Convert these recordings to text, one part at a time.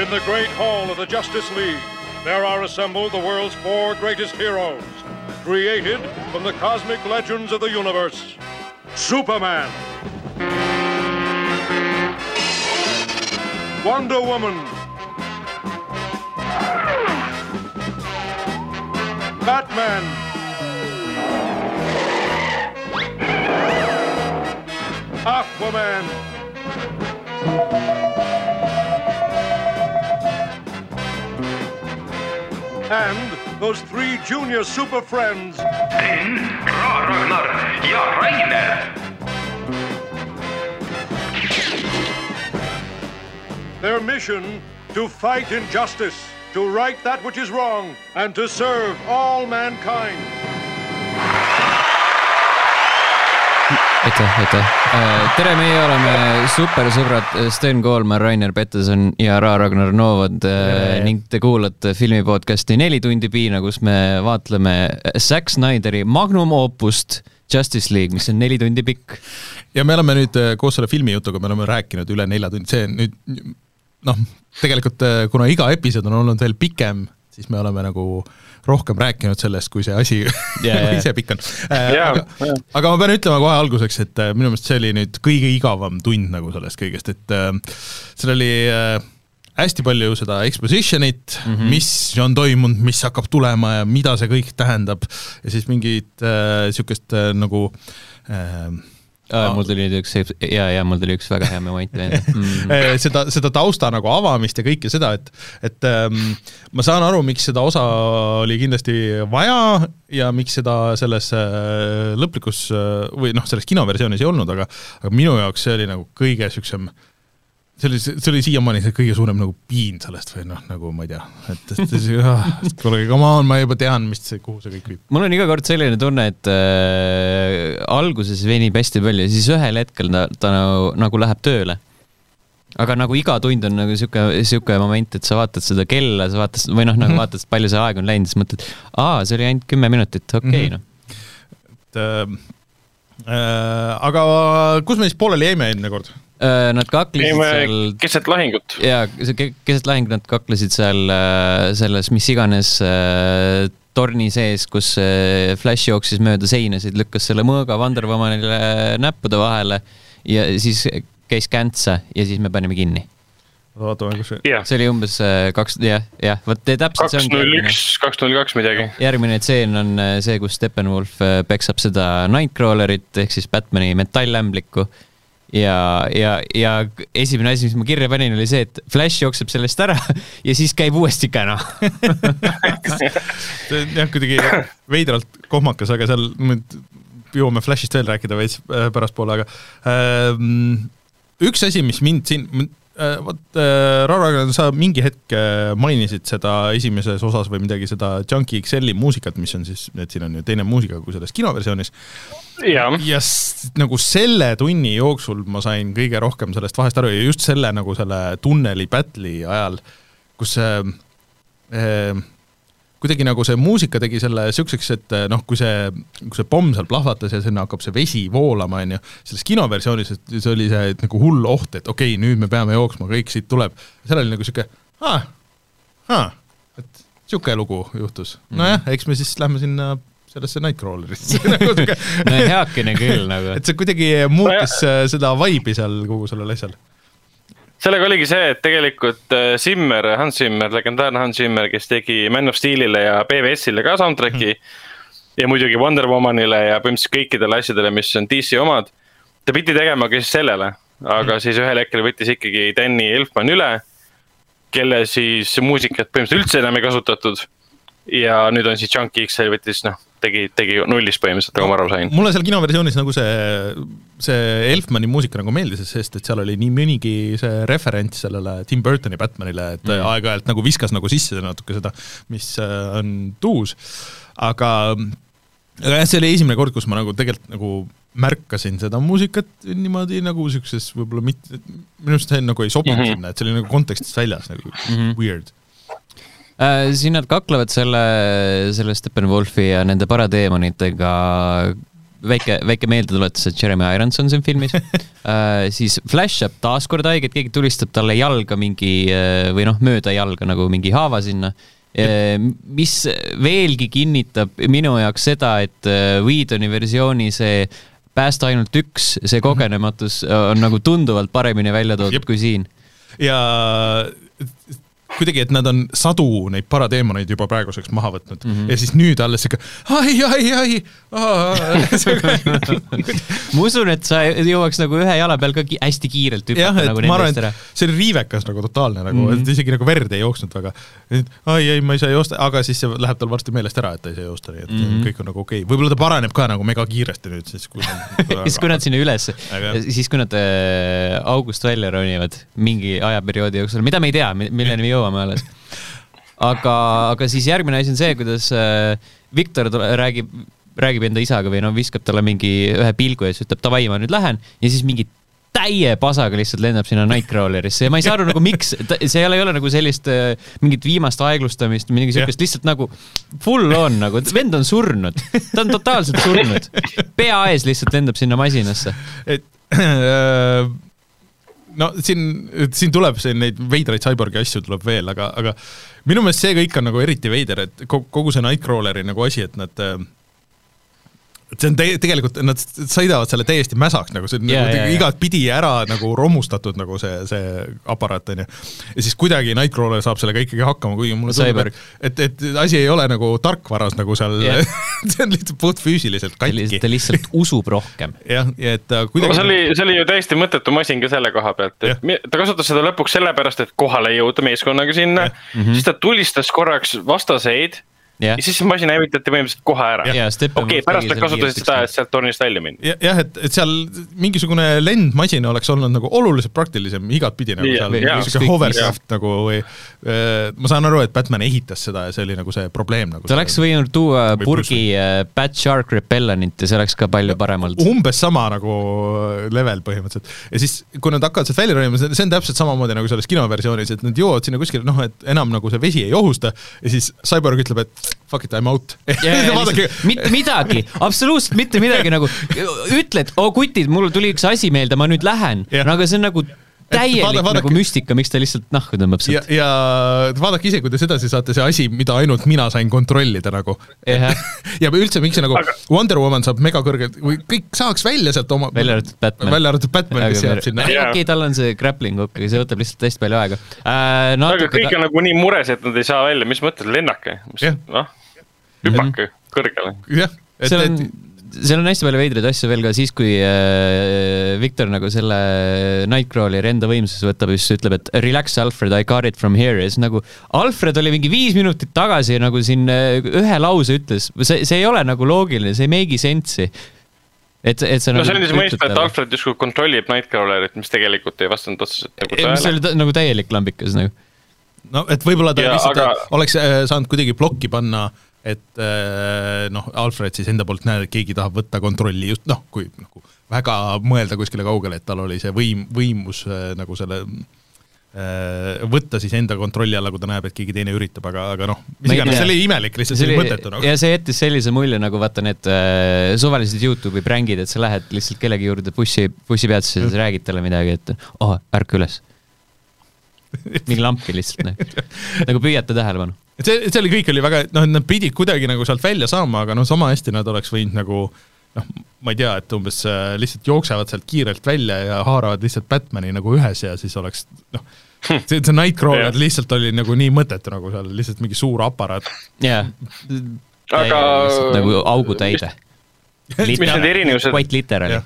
In the great hall of the Justice League, there are assembled the world's four greatest heroes, created from the cosmic legends of the universe. Superman. Wonder Woman. Batman. Aquaman. And those three junior super friends. Ra Ragnar ja Rainer. Their mission to fight injustice, to right that which is wrong, and to serve all mankind. aitäh, aitäh. tere, meie oleme supersõbrad Sten Koolman, Rainer Peterson ja Ra Ragnar Novad äh, ning te kuulate filmi podcast'i Neli tundi piina, kus me vaatleme Zack Snyderi magnum opust Justice League, mis on neli tundi pikk. ja me oleme nüüd äh, koos selle filmijutuga, me oleme rääkinud üle nelja tunni, see nüüd noh, tegelikult äh, kuna iga episood on olnud veel pikem, siis me oleme nagu rohkem rääkinud sellest, kui see asi jaa. ise pikk on. Jaa, aga, jaa. aga ma pean ütlema kohe alguseks, et äh, minu meelest see oli nüüd kõige igavam tund nagu sellest kõigest, et äh, seal oli äh, hästi palju seda exposition'it mm, -hmm. mis on toimunud, mis hakkab tulema ja mida see kõik tähendab ja siis mingit niisugust äh, nagu äh, mul tuli nüüd üks, ja, ja mul tuli üks väga hea moment veel mm.. Seda, seda tausta nagu avamist ja kõike seda, et, et ähm, ma saan aru, miks seda osa oli kindlasti vaja ja miks seda selles äh, lõplikus äh, või noh, selles kinoversioonis ei olnud, aga aga minu jaoks see oli nagu kõige niisugusem see oli, see oli siiamaani see kõige suurem nagu piin sellest või noh, nagu ma ei tea, et, et, et kuule, come on, ma juba tean, mis see, kuhu see kõik viib. mul on iga kord selline tunne, et äh, alguses venib hästi palju ja siis ühel hetkel ta, ta nagu, nagu läheb tööle. aga nagu iga tund on nagu sihuke, sihuke moment, et sa vaatad seda kella, sa vaatad või noh, nagu vaatad, palju see aeg on läinud, siis mõtled, aa, see oli ainult kümme minutit, okei okay,, Mhm. noh. et äh, äh, aga kus me siis pooleli jäime eelmine kord? Äh, Nad kaklesid käime seal keset lahingut. ja see ke- keset lahingut nad kaklesid seal äh, selles mis iganes äh, torni sees, kus Flash jooksis mööda seinasid, lükkas selle mõõga Wonder Womanile näppude vahele ja siis käis käntsa ja siis me panime kinni. vaatame, kus see jah, see oli umbes kaks, jah, jah, vot täpselt see kaks null järgmine üks, kaks null kaks midagi. järgmine tseen on see, kus Steppenwolf peksab seda Nightcrawlerit ehk siis Batman'i metallämblikku ja, ja, ja esimene asi, mis ma kirja panin, oli see, et Flash jookseb sellest ära ja siis käib uuesti käna. see on jah, kuidagi veidralt kohmakas, aga seal jõuame Flashist veel rääkida veits äh, pärastpoole, aga ähm, üks asi, mis mind siin vot äh, Rara, sa mingi hetk äh, mainisid seda esimeses osas või midagi seda Junkie XL-i muusikat, mis on siis, et siin on ju teine muusika kui selles kinoversioonis. Ja s- nagu selle tunni jooksul ma sain kõige rohkem sellest vahest aru ja just selle nagu selle tunneli battle'i ajal, kus see äh, kuidagi nagu see muusika tegi selle siukseks, et eh, noh, kui see, kui see pomm seal plahvatas ja sinna hakkab see vesi voolama, onju, selles kinoversioonis, et see oli see et nagu hull oht, et okei okay,, nüüd me peame jooksma, kõik siit tuleb. seal oli nagu siuke, aa, aa, et siuke lugu juhtus. nojah, eks me siis lähme sinna sellesse Nightcrawlerisse nagu siuke no heakene küll nagu. et see kuidagi muutis äh, seda vibe'i seal kogu sellel asjal. Sellega oligi see, et tegelikult äh, Zimmer, Hans Zimmer, legendaarne Hans Zimmer, kes tegi Man of Steelile ja BVS-ile ka soundtrack'i ja muidugi Wonder Womanile ja põhimõtteliselt kõikidele asjadele, mis on DC omad. ta pidi tegema ka siis sellele, aga siis ühel hetkel võttis ikkagi Danny Elfman üle, kelle siis muusikat põhimõtteliselt üldse enam ei kasutatud. Ja nüüd on siis Junkie XL võttis noh, tegi, tegi nullist põhimõtteliselt, nagu ma aru sain. mulle seal kinoversioonis nagu see, see Elfmani muusika nagu meeldis, sest et seal oli nii mõnigi see referents sellele Tim Burtoni Batmanile, et mm. aeg-ajalt nagu viskas nagu sisse natuke seda, mis äh, on tuus, aga aga jah, see oli esimene kord, kus ma nagu tegelikult nagu märkasin seda muusikat niimoodi nagu siukses võib-olla mitte, minu arust see nagu ei sobinud mm. -hmm. sinna, et see oli nagu kontekstist väljas nagu mm -hmm. weird. Äh, siin nad kaklevad selle, selle Steppenwolfi ja nende paradeemonitega väike, väike meeldetuletus, et Jeremy Irons on siin filmis uh. siis Flash jääb taaskord haiget, keegi tulistab talle jalga mingi uh, või noh, mööda jalga nagu mingi haava sinna uh,. mis veelgi kinnitab minu jaoks seda, et uh, Whedoni versiooni see päästa ainult üks, see kogenematus on nagu tunduvalt paremini välja toodud Jep. kui siin. ja kuidagi, et nad on sadu neid parateemoneid juba praeguseks maha võtnud mm -hmm. ja siis nüüd alles sihuke ai, ai, ai, ma usun, et sa jõuaks nagu ühe jala peal ka ki hästi kiirelt hüpata nagu nendest ära see oli riivekas nagu totaalne nagu mm, Mhm. -hmm. et isegi nagu verd ei jooksnud väga. ai, ei, ma ei saa joosta, aga siis see läheb tal varsti meelest ära, et ta ei saa joosta, nii et mm Mhm. -hmm. kõik on nagu okei okay., võib-olla ta paraneb ka nagu mega kiiresti nüüd siis, kui siis, kui nad sinna üles, Aga- siis kui nad äh, august välja ronivad mingi ajaperioodi jooksul, mida me ei tea, milleni me jõuame alles. aga, aga siis järgmine asi on see, kuidas äh, Viktor räägib, räägib enda isaga või no viskab talle mingi ühe pilgu ja siis ütleb davai, ma nüüd lähen ja siis mingi täie pasaga lihtsalt lendab sinna Nightcrawlerisse ja ma ei saa aru nagu miks, seal ei ole nagu sellist äh, mingit viimast aeglustamist, midagi siukest, lihtsalt nagu full on nagu, vend on surnud, ta on totaalselt surnud. pea ees lihtsalt lendab sinna masinasse. et no siin, siin tuleb siin neid veidraid cyborgi asju tuleb veel, aga, aga minu meelest see kõik on nagu eriti veider, et kogu, see Nightcrawleri nagu asi, et nad äh, see on te tegelikult, nad sõidavad selle täiesti mäsaks nagu see on Jaa, nagu jaa. igatpidi ära nagu romustatud nagu see, see aparaat onju. ja siis kuidagi Nightcrawler saab sellega ikkagi hakkama, kuigi mulle tundub Cyborg., et, et asi ei ole nagu tarkvaras nagu seal Jah. see on lihtsalt puhtfüüsiliselt katki. lihtsalt, ta lihtsalt usub rohkem. jah, ja et ta aga kuidagi see oli, see oli ju täiesti mõttetu masin ka selle koha pealt, et mi- ta kasutas seda lõpuks sellepärast, et kohale jõuda meeskonnaga sinna. siis ta tulistas korraks vastaseid jah ja, siis see masin hävitati põhimõtteliselt kohe ära. ja okei, pärast nad kasutasid seda, et sealt tornist välja minna. Ja- jah, et, et seal mingisugune lendmasin oleks olnud nagu oluliselt praktilisem igatpidi nagu Jaa, seal jaa, niisugune hovercraft nagu või äh, ma saan aru, et Batman ehitas seda ja see oli nagu see probleem nagu. ta oleks võinud tuua Või purgi äh, Bad Shark Repellent'i, see oleks ka palju parem olnud. umbes sama nagu level põhimõtteliselt ja siis, kui nad hakkavad sealt välja ronima, see see on täpselt samamoodi nagu selles kinoversioonis, et nad jõuavad sinna kuskile, noh, et enam nagu see vesi ei ohusta ja siis Cyborg ütleb, et fuck it, I m out. vaadake, mitte midagi, absoluutselt mitte midagi nagu, ütled, oo kutid, mul tuli üks asi meelde, ma nüüd lähen, Jah. no aga see on nagu täielik vaada- vaadake- nagu müstika, miks ta lihtsalt nahku tõmbab ja sealt., ja vaadake ise, kuidas edasi saate, see asi, mida ainult mina sain kontrollida nagu. Jah. ja üldse, miks see nagu aga... Wonder Woman saab megakõrget või kõik saaks välja sealt oma välja arvatud Batman. välja arvatud Batman, kes jääb sinna. okei, tal on see grappling hook, aga see võtab lihtsalt hästi palju aega äh,. aga natuke kõik on nagu nii mures, et nad ei saa välja, mis mõttes lennake, noh, hüpake kõrgele. jah, et, et, seal on hästi palju veidraid asju veel ka siis, kui äh, Victor nagu selle Nightcrawleri enda võimsuses võtab ja siis ütleb, et relax Alfred, I got it from here ja siis nagu Alfred oli mingi viis minutit tagasi nagu siin äh, ühe lause ütles, see, see ei ole nagu loogiline, see ei make'i sense'i. et, et sa no nagu see andis ütled mõista, et Alfred justkui kontrollib Nightcrawlerit, mis tegelikult ei vastanud otseselt nagu Ei, mis tõele. oli ta- nagu täielik lambikas nagu. no et võib-olla ta Jaa, lihtsalt aga- aga... oleks äh, saanud kuidagi plokki panna, et äh, noh, Alfred siis enda poolt näeb, et keegi tahab võtta kontrolli just noh, kui nagu väga mõelda kuskile kaugele, et tal oli see võim, võimus äh, nagu selle äh, võtta siis enda kontrolli alla, kui ta näeb, et keegi teine üritab, aga, aga noh, mis iganes, see oli imelik, lihtsalt see oli mõttetu nagu. ja see jättis sellise mulje nagu vaata need äh, suvalised Youtube'i prängid, et sa lähed lihtsalt kellegi juurde bussi, bussipeatuses ja siis räägid talle midagi, et oh, ärka üles. mingi lampi lihtsalt nagu, nagu püüate tähelepanu. et see, see oli, kõik oli väga, noh, nad pidid kuidagi nagu sealt välja saama, aga noh, sama hästi nad oleks võinud nagu noh, ma ei tea, et umbes äh, lihtsalt jooksevad sealt kiirelt välja ja haaravad lihtsalt Batman'i nagu ühes ja siis oleks noh, see, see Nightcrawler Jah. lihtsalt oli nagu nii mõttetu nagu seal lihtsalt mingi suur aparaat. jaa. Aga- nagu augutäide. mis need erinevused, Quite literally.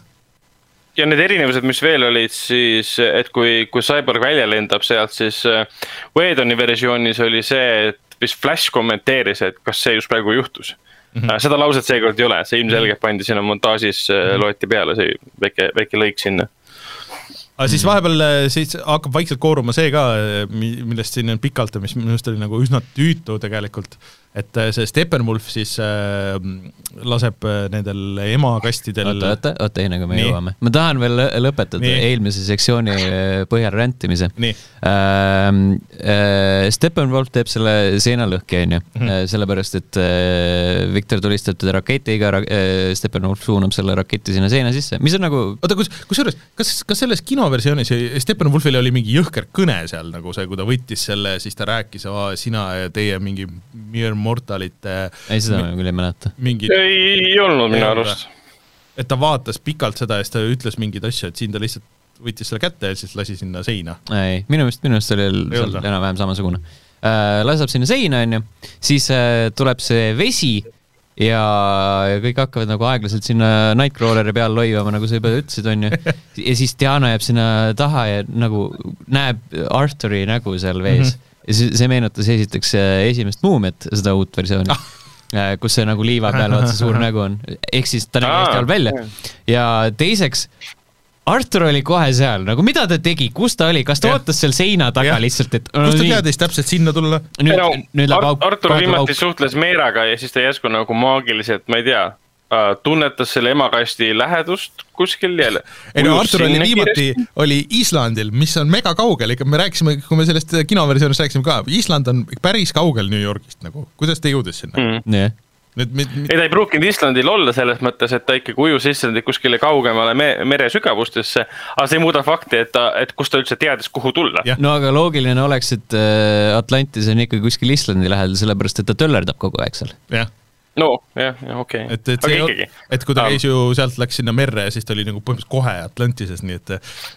Ja need erinevused, mis veel olid siis, et kui, kui Cyborg välja lendab sealt, siis äh, Whedoni versioonis oli see, et vist Flash kommenteeris, et kas see just praegu juhtus mm. -hmm. seda lauset seekord ei ole, see ilmselgelt pandi sinna montaažis, loeti peale see väike, väike lõik sinna. aga siis vahepeal äh, siis hakkab vaikselt kooruma see ka, millest siin on pikalt ja mis minu arust oli nagu üsna tüütu tegelikult, et äh, see Steppenwolf siis äh, laseb äh, nendel emakastidel oota, oota, oota, enne kui me Nii. jõuame. ma tahan veel lõ- lõpetada Nii. eelmise sektsiooni äh, põhjal räntimise ähm,. Äh, Steppenwolf teeb selle seenalõhki, onju, Mhm. sellepärast et äh, Viktor tulistab teda raketiga ra-, äh, Steppenwolf suunab selle raketi sinna seina sisse, mis on nagu oota, kus, kusjuures, kas, kas selles kinoversioonis Steppenwolfil oli mingi jõhker kõne seal nagu see, kui ta võttis selle, siis ta rääkis, sina ja teie mingi Mere Mortalite ei, seda ma küll ei mäleta. mingi, ei olnud minu arust. et ta vaatas pikalt seda ja siis ta ütles mingeid asju, et siin ta lihtsalt võttis selle kätte ja siis lasi sinna seina. ei, minu meelest, minu meelest oli Ei seal enam-vähem samasugune äh,. laseb sinna seina, onju, siis äh, tuleb see vesi ja, ja kõik hakkavad nagu aeglaselt sinna Nightcrawleri peal loivama, nagu sa juba ütlesid, onju. ja siis Diana jääb sinna taha ja nagu näeb Arturi nägu seal vees mm. -hmm. Ja see, see meenutas esiteks äh, esimest Muumiat, seda uut versiooni ah.. kus see nagu liiva peal, vaata see suur nägu on. ehk siis ta nägi hästi halb välja. ja teiseks Artur oli kohe seal, nagu mida ta tegi, kus ta oli, kas ta Jah. ootas seal seina taga ja. lihtsalt, et kust ta teadis täpselt sinna tulla? nüüd no,, nüüd läheb Ar auk, Artur viimati auk. suhtles Meeraga ja siis ta järsku nagu maagiliselt, ma ei tea, tunnetas selle emakasti lähedust kuskil jälle. ei no Artur oli viimati, oli Islandil, mis on mega kaugel, ikka me rääkisime, kui me sellest kinoversioonist rääkisime ka, Island on päris kaugel New Yorgist nagu, kuidas ta jõudis sinna mm.? mm.. jah, nüüd me, me, ei, ta ei pruukinud Islandil olla selles mõttes, et ta ikkagi ujus Islandit kuskile kaugemale me mere sügavustesse, aga see ei muuda fakti, et ta, et kust ta üldse teadis, kuhu tulla. No aga loogiline oleks, et äh, Atlantis on ikkagi kuskil Islandi lähedal, sellepärast et ta töllerdab kogu aeg seal. jah, no jah, jah okei et, et aga see ikkagi, et kui ta käis ju sealt läks sinna merre ja siis ta oli nagu põhimõtteliselt kohe Atlantises, nii et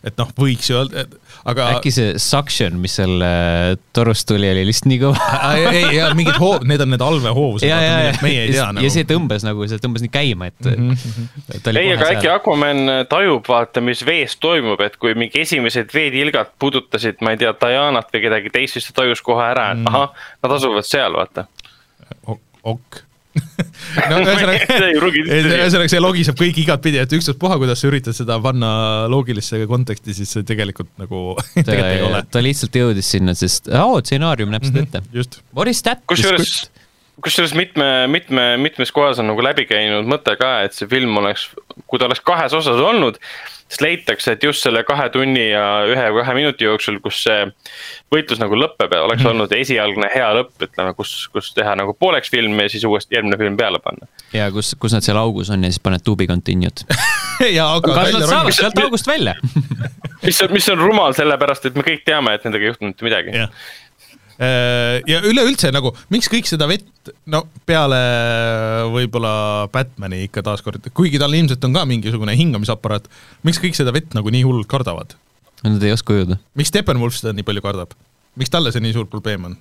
et noh, võiks ju öelda, aga äkki see suction, mis seal äh, torust tuli, oli lihtsalt nii kõva. ei, ei, ja mingid hoo-, need on need allveehoovused, ja, meie ei tea ja, nagu ja. see tõmbas nagu, see tõmbas nii käima, et mm. -hmm. ei, aga äkki. Aquaman tajub, vaata, mis vees toimub, et kui mingi esimesed veetilgad puudutasid, ma ei tea, Dianat või kedagi teist, siis ta tajus kohe ära, et ahah, nad asuvad seal, vaata. ok. No ühesõnaga, See ei pruugi ühesõnaga see logiseb kõik igatpidi, et ükstaspuha, kuidas sa üritad seda panna loogilisse konteksti, siis see tegelikult nagu tegelikult ei ole. ta lihtsalt jõudis sinna, sest oo, stsenaarium näeb seda ette. just, What is that? kusjuures, kusjuures mitme, mitme, mitmes kohas on nagu läbi käinud mõte ka, et see film oleks, kui ta oleks kahes osas olnud, siis leitakse, et just selle kahe tunni ja ühe või kahe minuti jooksul, kus see võitlus nagu lõpeb, oleks Mhm. olnud esialgne hea lõpp, ütleme, kus, kus teha nagu pooleks film ja siis uuesti järgmine film peale panna. ja kus, kus nad seal augus on ja siis paned to be continued. ja aga kas välja nad saavad sealt august välja? mis on, mis on rumal, sellepärast et me kõik teame, et nendega ei juhtunud mitte midagi. jah. Ja üleüldse nagu, miks kõik seda vett, no peale võib-olla Batman'i ikka taaskord, kuigi tal ilmselt on ka mingisugune hingamisaparaat, miks kõik seda vett nagu nii hullult kardavad? Nad ei oska ujuda. miks Steppenwolf seda nii palju kardab? miks talle see nii suur probleem on?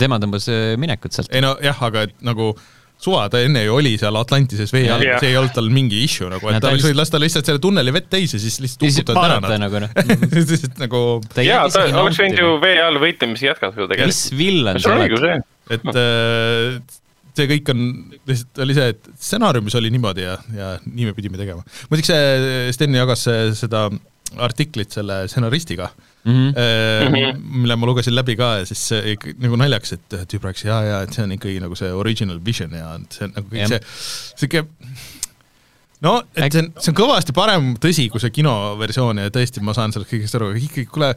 tema tõmbas äh, minekut sealt. ei no jah, aga et nagu suva, ta enne ju oli seal Atlantises vee all see ei olnud tal mingi issue nagu, et ta ta oleks võinud lasta lihtsalt selle tunneli vett täis ja siis lihtsalt uputada ära nad. nagu noh. lihtsalt nagu, ja ta oleks võinud ju vee all võitlemisi jätkata ju mis tegelikult. villan sul sa on oled? et äh, see kõik on, lihtsalt oli see, et stsenaariumis oli niimoodi ja, ja nii me pidime tegema. muideks see Sten jagas see- seda artiklit selle stsenaristiga. mm, -hmm. mille ma lugesin läbi ka ja siis see ikka nagu naljakas, et tüüp rääkis ja, ja et see on ikkagi nagu see original vision ja et see on nagu kõik Jah. see, sihuke no et see on, see on kõvasti parem, tõsi, kui see kinoversioon ja tõesti, ma saan sellest kõigest aru, aga ikkagi, kuule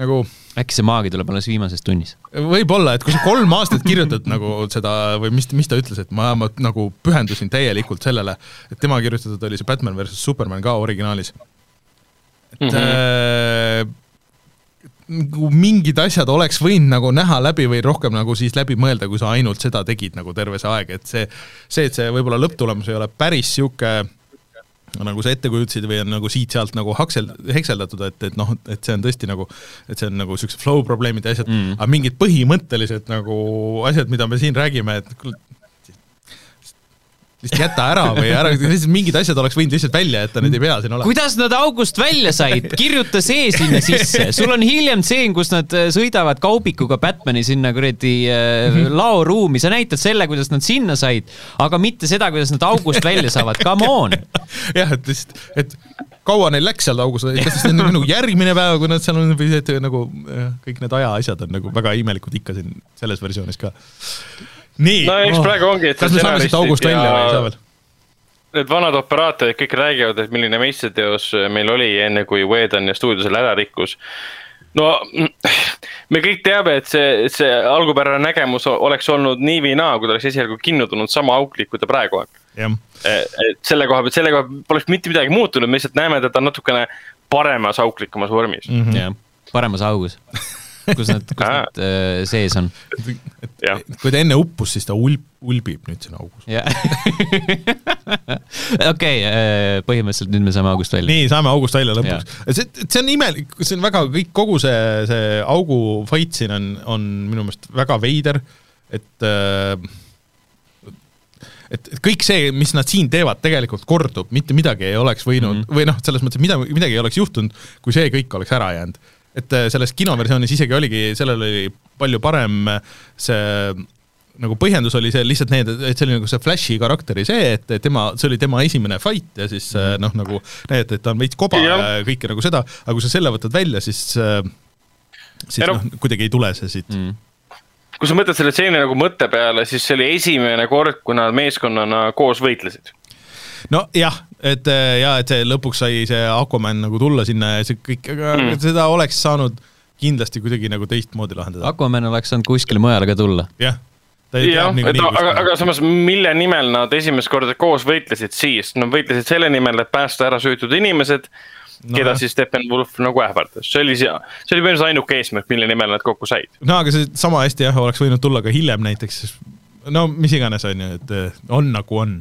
nagu äkki see maagi tuleb alles viimases tunnis? võib-olla, et kui sa kolm aastat kirjutad nagu seda või mis, mis ta ütles, et ma, ma nagu pühendusin täielikult sellele, et tema kirjutatud oli see Batman versus Superman ka originaalis. et mm. -hmm. äh, nagu mingid asjad oleks võinud nagu näha läbi või rohkem nagu siis läbi mõelda, kui sa ainult seda tegid nagu terve see aeg, et see, see, et see võib-olla lõpptulemus ei ole päris niisugune nagu sa ette kujutasid või on nagu siit-sealt nagu haksel, hekseldatud, et, et noh, et see on tõesti nagu, et see on nagu niisugused flow probleemid ja asjad mm., aga mingid põhimõttelised nagu asjad, mida me siin räägime, et lihtsalt jäta ära või ära, lihtsalt mingid asjad oleks võinud lihtsalt välja jätta, need ei pea siin olema. kuidas nad august välja said, kirjuta see sinna sisse, sul on hiljem tseen, kus nad äh, sõidavad kaubikuga Batman'i sinna kuradi äh, laoruumi, sa näitad selle, kuidas nad sinna said, aga mitte seda, kuidas nad august välja saavad, come on. jah, et lihtsalt, et kaua neil läks seal augus, kas siis on nagu järgmine päev, kui nad seal on või et nagu jah, kõik need ajaasjad on nagu väga imelikud ikka siin selles versioonis ka. Nii no eks praegu ongi, et kas me saame siit august välja või ei saa veel? Need vanad operaatorid kõik räägivad, et milline meistriteos meil oli enne, kui Whedon ja stuudio selle ära rikkus. no me kõik teame, et see, see algupärane nägemus oleks olnud nii või naa, kui ta oleks esialgu kinno tulnud sama auklik, kui ta praegu on. jah, et selle koha pealt, selle koha pealt poleks mitte midagi muutunud, me lihtsalt näeme, on natukene paremas auklikumas vormis mm.. jah, paremas augus. kus nad, kus nad äh, sees on. kui ta enne uppus, siis ta ulb, ulbib nüüd siin augus. okei, põhimõtteliselt nüüd me saame august välja. nii, saame august välja lõpuks. see, see on imelik, see on väga, kõik, kogu see, see augu fight siin on, on minu meelest väga veider, et äh, et, et kõik see, mis nad siin teevad, tegelikult kordub, mitte midagi ei oleks võinud mm -hmm. või noh, selles mõttes, et mida, midagi ei oleks juhtunud, kui see kõik oleks ära jäänud. Et äh, selles kinoversioonis isegi oligi, sellel oli palju parem äh, see nagu põhjendus oli see lihtsalt need, et see oli nagu see Flashi karakteri see, et tema, see oli tema esimene fight ja siis -hmm. noh, nagu näidati, et ta on veits koba ja, kõike nagu seda, aga kui sa selle võtad välja, siis äh, siis noh-, kuidagi ei tule see siit mm.. kui sa mõtled selle stseeni nagu mõtte peale, siis see oli esimene kord, kui nad meeskonnana koos võitlesid. nojah, et äh, ja et see lõpuks sai see Aquaman nagu tulla sinna ja see kõik, aga mm. Seda oleks saanud kindlasti kuidagi nagu teistmoodi lahendada. Aquaman oleks saanud kuskile mujale ka tulla. jah, ta ei jah, teab et aga, aga samas, mille nimel nad esimest korda koos võitlesid siis? Nad võitlesid selle nimel, et päästa ära süütud inimesed No no,, keda jah. siis Steppenwolf nagu ähvardas, see oli, see oli põhimõtteliselt ainuke eesmärk, mille nimel nad kokku said. no aga see sama hästi jah, oleks võinud tulla ka hiljem näiteks, no mis iganes, on ju, et äh, on nagu on.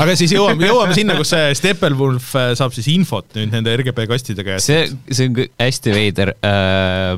aga siis jõuame, jõuame sinna, kus see Steppenwolf äh, saab siis infot nüüd nende RGB kastide käest. see, see on hästi veider äh,.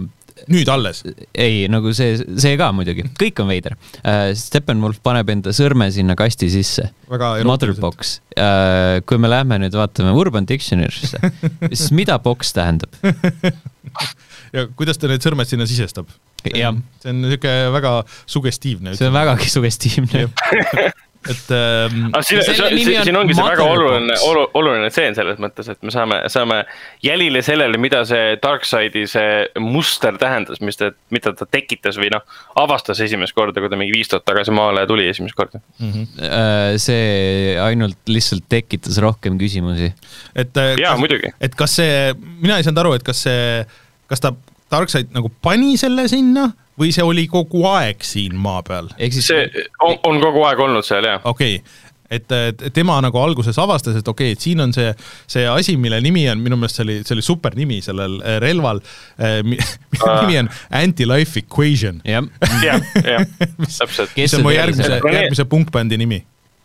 nüüd alles. ei, nagu see, see ka muidugi, kõik on veider äh,. Steppenwolf paneb enda sõrme sinna kasti sisse. Motherbox äh,. kui me lähme nüüd vaatame Urban Dictionary'sse, siis mida box tähendab? ja kuidas ta need sõrmed sinna sisestab? Jah. see on niisugune väga sugestiivne. see on vägagi sugestiivne. et ähm, aga siin, on siin ongi see väga oluline, oluline tseen selles mõttes, et me saame, saame jälile sellele, mida see Darkside'i see muster tähendas, mis ta, mida ta tekitas või noh, avastas esimest korda, kui ta mingi viis tuhat tagasi maale tuli esimest korda. Äh, see ainult lihtsalt tekitas rohkem küsimusi. et äh, jaa, muidugi. et kas see, mina ei saanud aru, et kas see, kas ta, Darkseid nagu pani selle sinna või see oli kogu aeg siin maa peal? siis see on, on kogu aeg olnud seal jah. okei okay., et tema nagu alguses avastas, et okei okay,, et siin on see, see asi, mille nimi on, minu meelest see oli, see oli super nimi sellel äh, relval, mille nimi on Anti-Life Equation, jah, jah, jah, täpselt. Mis on mu see järgmise järgmise punkbändi nimi.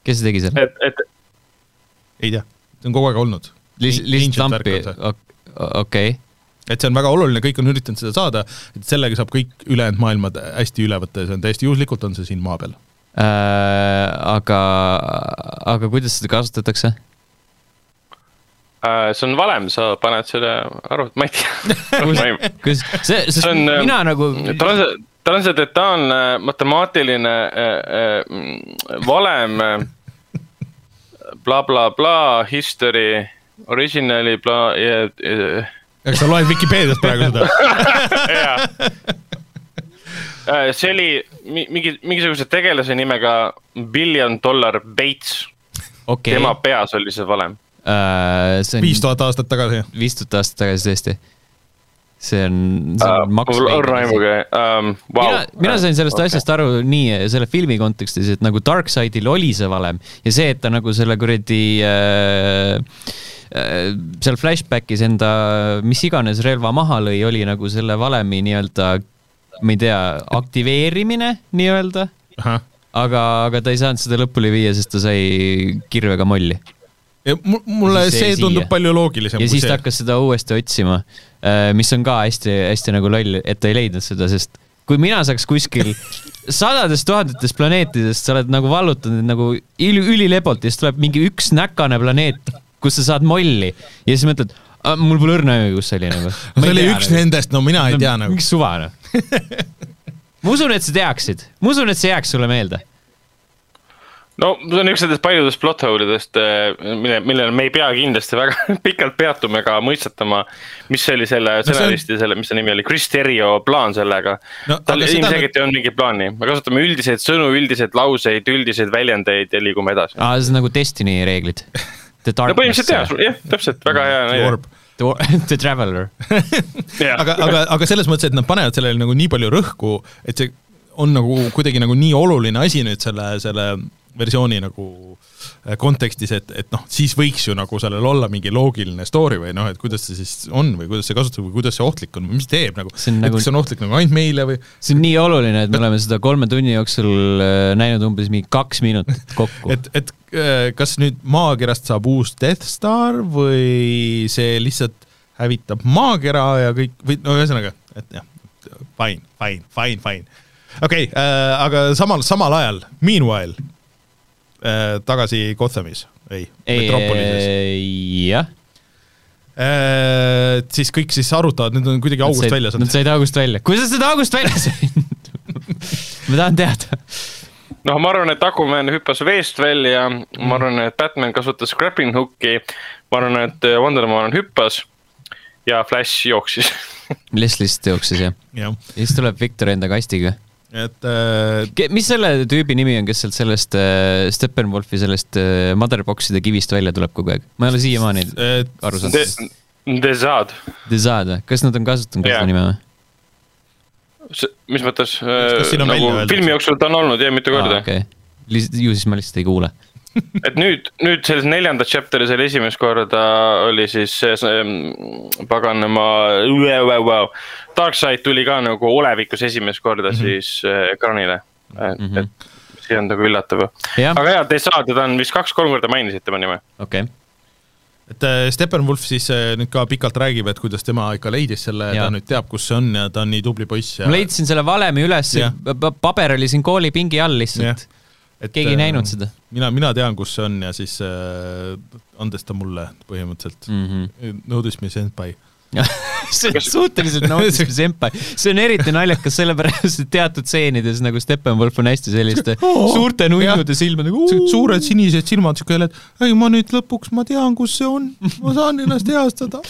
kes see tegi selle? et, et ei tea, see on kogu aeg olnud. lihtsalt lampi, okei. Et see on väga oluline, kõik on üritanud seda saada, et sellega saab kõik ülejäänud maailmad hästi üle võtta ja see on täiesti juhuslikult, on see siin maa peal. Äh, aga, aga kuidas seda kasutatakse? äh, see on valem, sa paned selle arvut-, ma ei tea. kuidas, see, sest See on, äh, mina nagu, tal on see, tal on see detailne matemaatiline äh, äh, valem blablabla bla,, history, originali bla ja, ja kas sa loed Vikipeediast praegu seda? Äh, see oli mi- mingi, mingisuguse tegelase nimega Billion Dollar Bates, okei tema, peas oli see valem. see on viis tuhat aastat tagasi. viis tuhat aastat tagasi tõesti. see on, see Äh, on maks. mul on raimuga, ähm, vau mina, mina sain sellest okay. asjast aru nii selle filmi kontekstis, et nagu Darkside'il oli see valem ja see, et ta nagu selle kuradi äh, seal flashback'is enda mis iganes relva maha lõi, oli nagu selle valemi nii-öelda, ma ei tea, aktiveerimine nii-öelda, aga, aga ta ei saanud seda lõpuni viia, sest ta sai kirvega molli. mulle see jäi tundub siia. palju loogilisem ja siis ta see. hakkas seda uuesti otsima, mis on ka hästi-hästi nagu loll, et ta ei leidnud seda, sest kui mina saaks kuskil sadadest tuhandetest planeetidest, sa oled nagu vallutanud nagu üli, ülilebalt ja siis tuleb mingi üks näkane planeet, kus sa saad molli ja siis mõtled, mul pole õrna aimu, kus see oli nagu. see oli üks nendest, no mina ei tea nagu. mingi suva noh. ma usun, et sa teaksid, ma usun, et see jääks sulle meelde. no see on üks nendest paljudest plot hole idest, mille, millele me ei pea kindlasti väga pikalt peatuma ega mõistatama. mis oli selle see on- stsenaristi, selle, mis ta nimi oli, Chris Terrio plaan sellega No no,. tal aga seda ilmselgelt ei olnud mingit plaani, me kasutame üldiseid sõnu, üldiseid lauseid, üldiseid väljendeid ja liigume edasi. aa, see on nagu Destiny reeglid. The no põhimõtteliselt jah Darkness,, jah, täpselt, väga hea näide. orb. The, the Traveler. aga, aga, aga selles mõttes, et nad panevad sellele nagu nii palju rõhku, et see on nagu kuidagi nagu nii oluline asi nüüd selle, selle versiooni nagu äh, kontekstis, et, et noh, siis võiks ju nagu sellel olla mingi loogiline story või noh, et kuidas see siis on või kuidas see kasutatud või kuidas see ohtlik on või mis teeb nagu, nagu- kas see on ohtlik nagu ainult meile või see on nii oluline, et me oleme seda kolme tunni jooksul äh, näinud umbes mingi kaks minutit kokku. et, et äh, kas nüüd maakerast saab uus Death Star või see lihtsalt hävitab maakera ja kõik või no ühesõnaga, et jah, fine, fine, fine, fine. okei okay, äh,, aga samal, samal ajal, meanwhile äh, tagasi Gothamis, ei, ei, Metropolises jah. äh,, siis kõik siis arutavad, nüüd on kuidagi august välja Nad saanud. said august välja. kuidas sa seda august välja said? ma tahan teada. noh, ma arvan, et Aquaman hüppas veest välja, ma arvan, et Batman kasutas grappling hook'i, ma arvan, et Wonder Woman hüppas ja Flash jooksis. Leslist jooksis jah. jah, ja siis tuleb Viktor enda kastiga. Et äh, mis selle tüübi nimi on, kes sealt sellest äh, Steppenwolfi sellest äh, motherbox'ide kivist välja tuleb kogu aeg? ma ei ole siiamaani äh, aru saanud. Desad, Desad või? kas nad on kasutanud ka Jaa. seda nime või? mis mõttes, on nagu filmi jooksul ta on olnud jah mitu korda. okei. ju siis ma lihtsalt ei kuule. et nüüd, nüüd selles neljandas chapter'is oli esimest korda oli siis see, see mm, paganama, Darkseid tuli ka nagu olevikus esimest korda mm -hmm. siis äh, ekraanile. et mm. -hmm. et see on nagu üllatav. aga jaa, Desad, teda on vist kaks-kolm korda mainisid tema nime. okei. et äh, Steppenwolf siis äh, nüüd ka pikalt räägib, et kuidas tema ikka leidis selle, ta nüüd teab, kus see on ja ta on nii tubli poiss ja ma leidsin selle valemi üles paber oli siin koolipingi all lihtsalt. Et keegi ei näinud seda. mina, mina tean, kus see on ja siis äh, andes ta mulle põhimõtteliselt Mm mm. -hmm. nõudis me senpai. see on suhteliselt nautismi senpai, see on eriti naljakas sellepärast, et teatud stseenides nagu Steppenwolf on hästi selliste Oo, suurte nunnude silmadega. suured sinised silmad, siuke jälle, et ei ma nüüd lõpuks ma tean, kus see on, ma saan ennast heastada.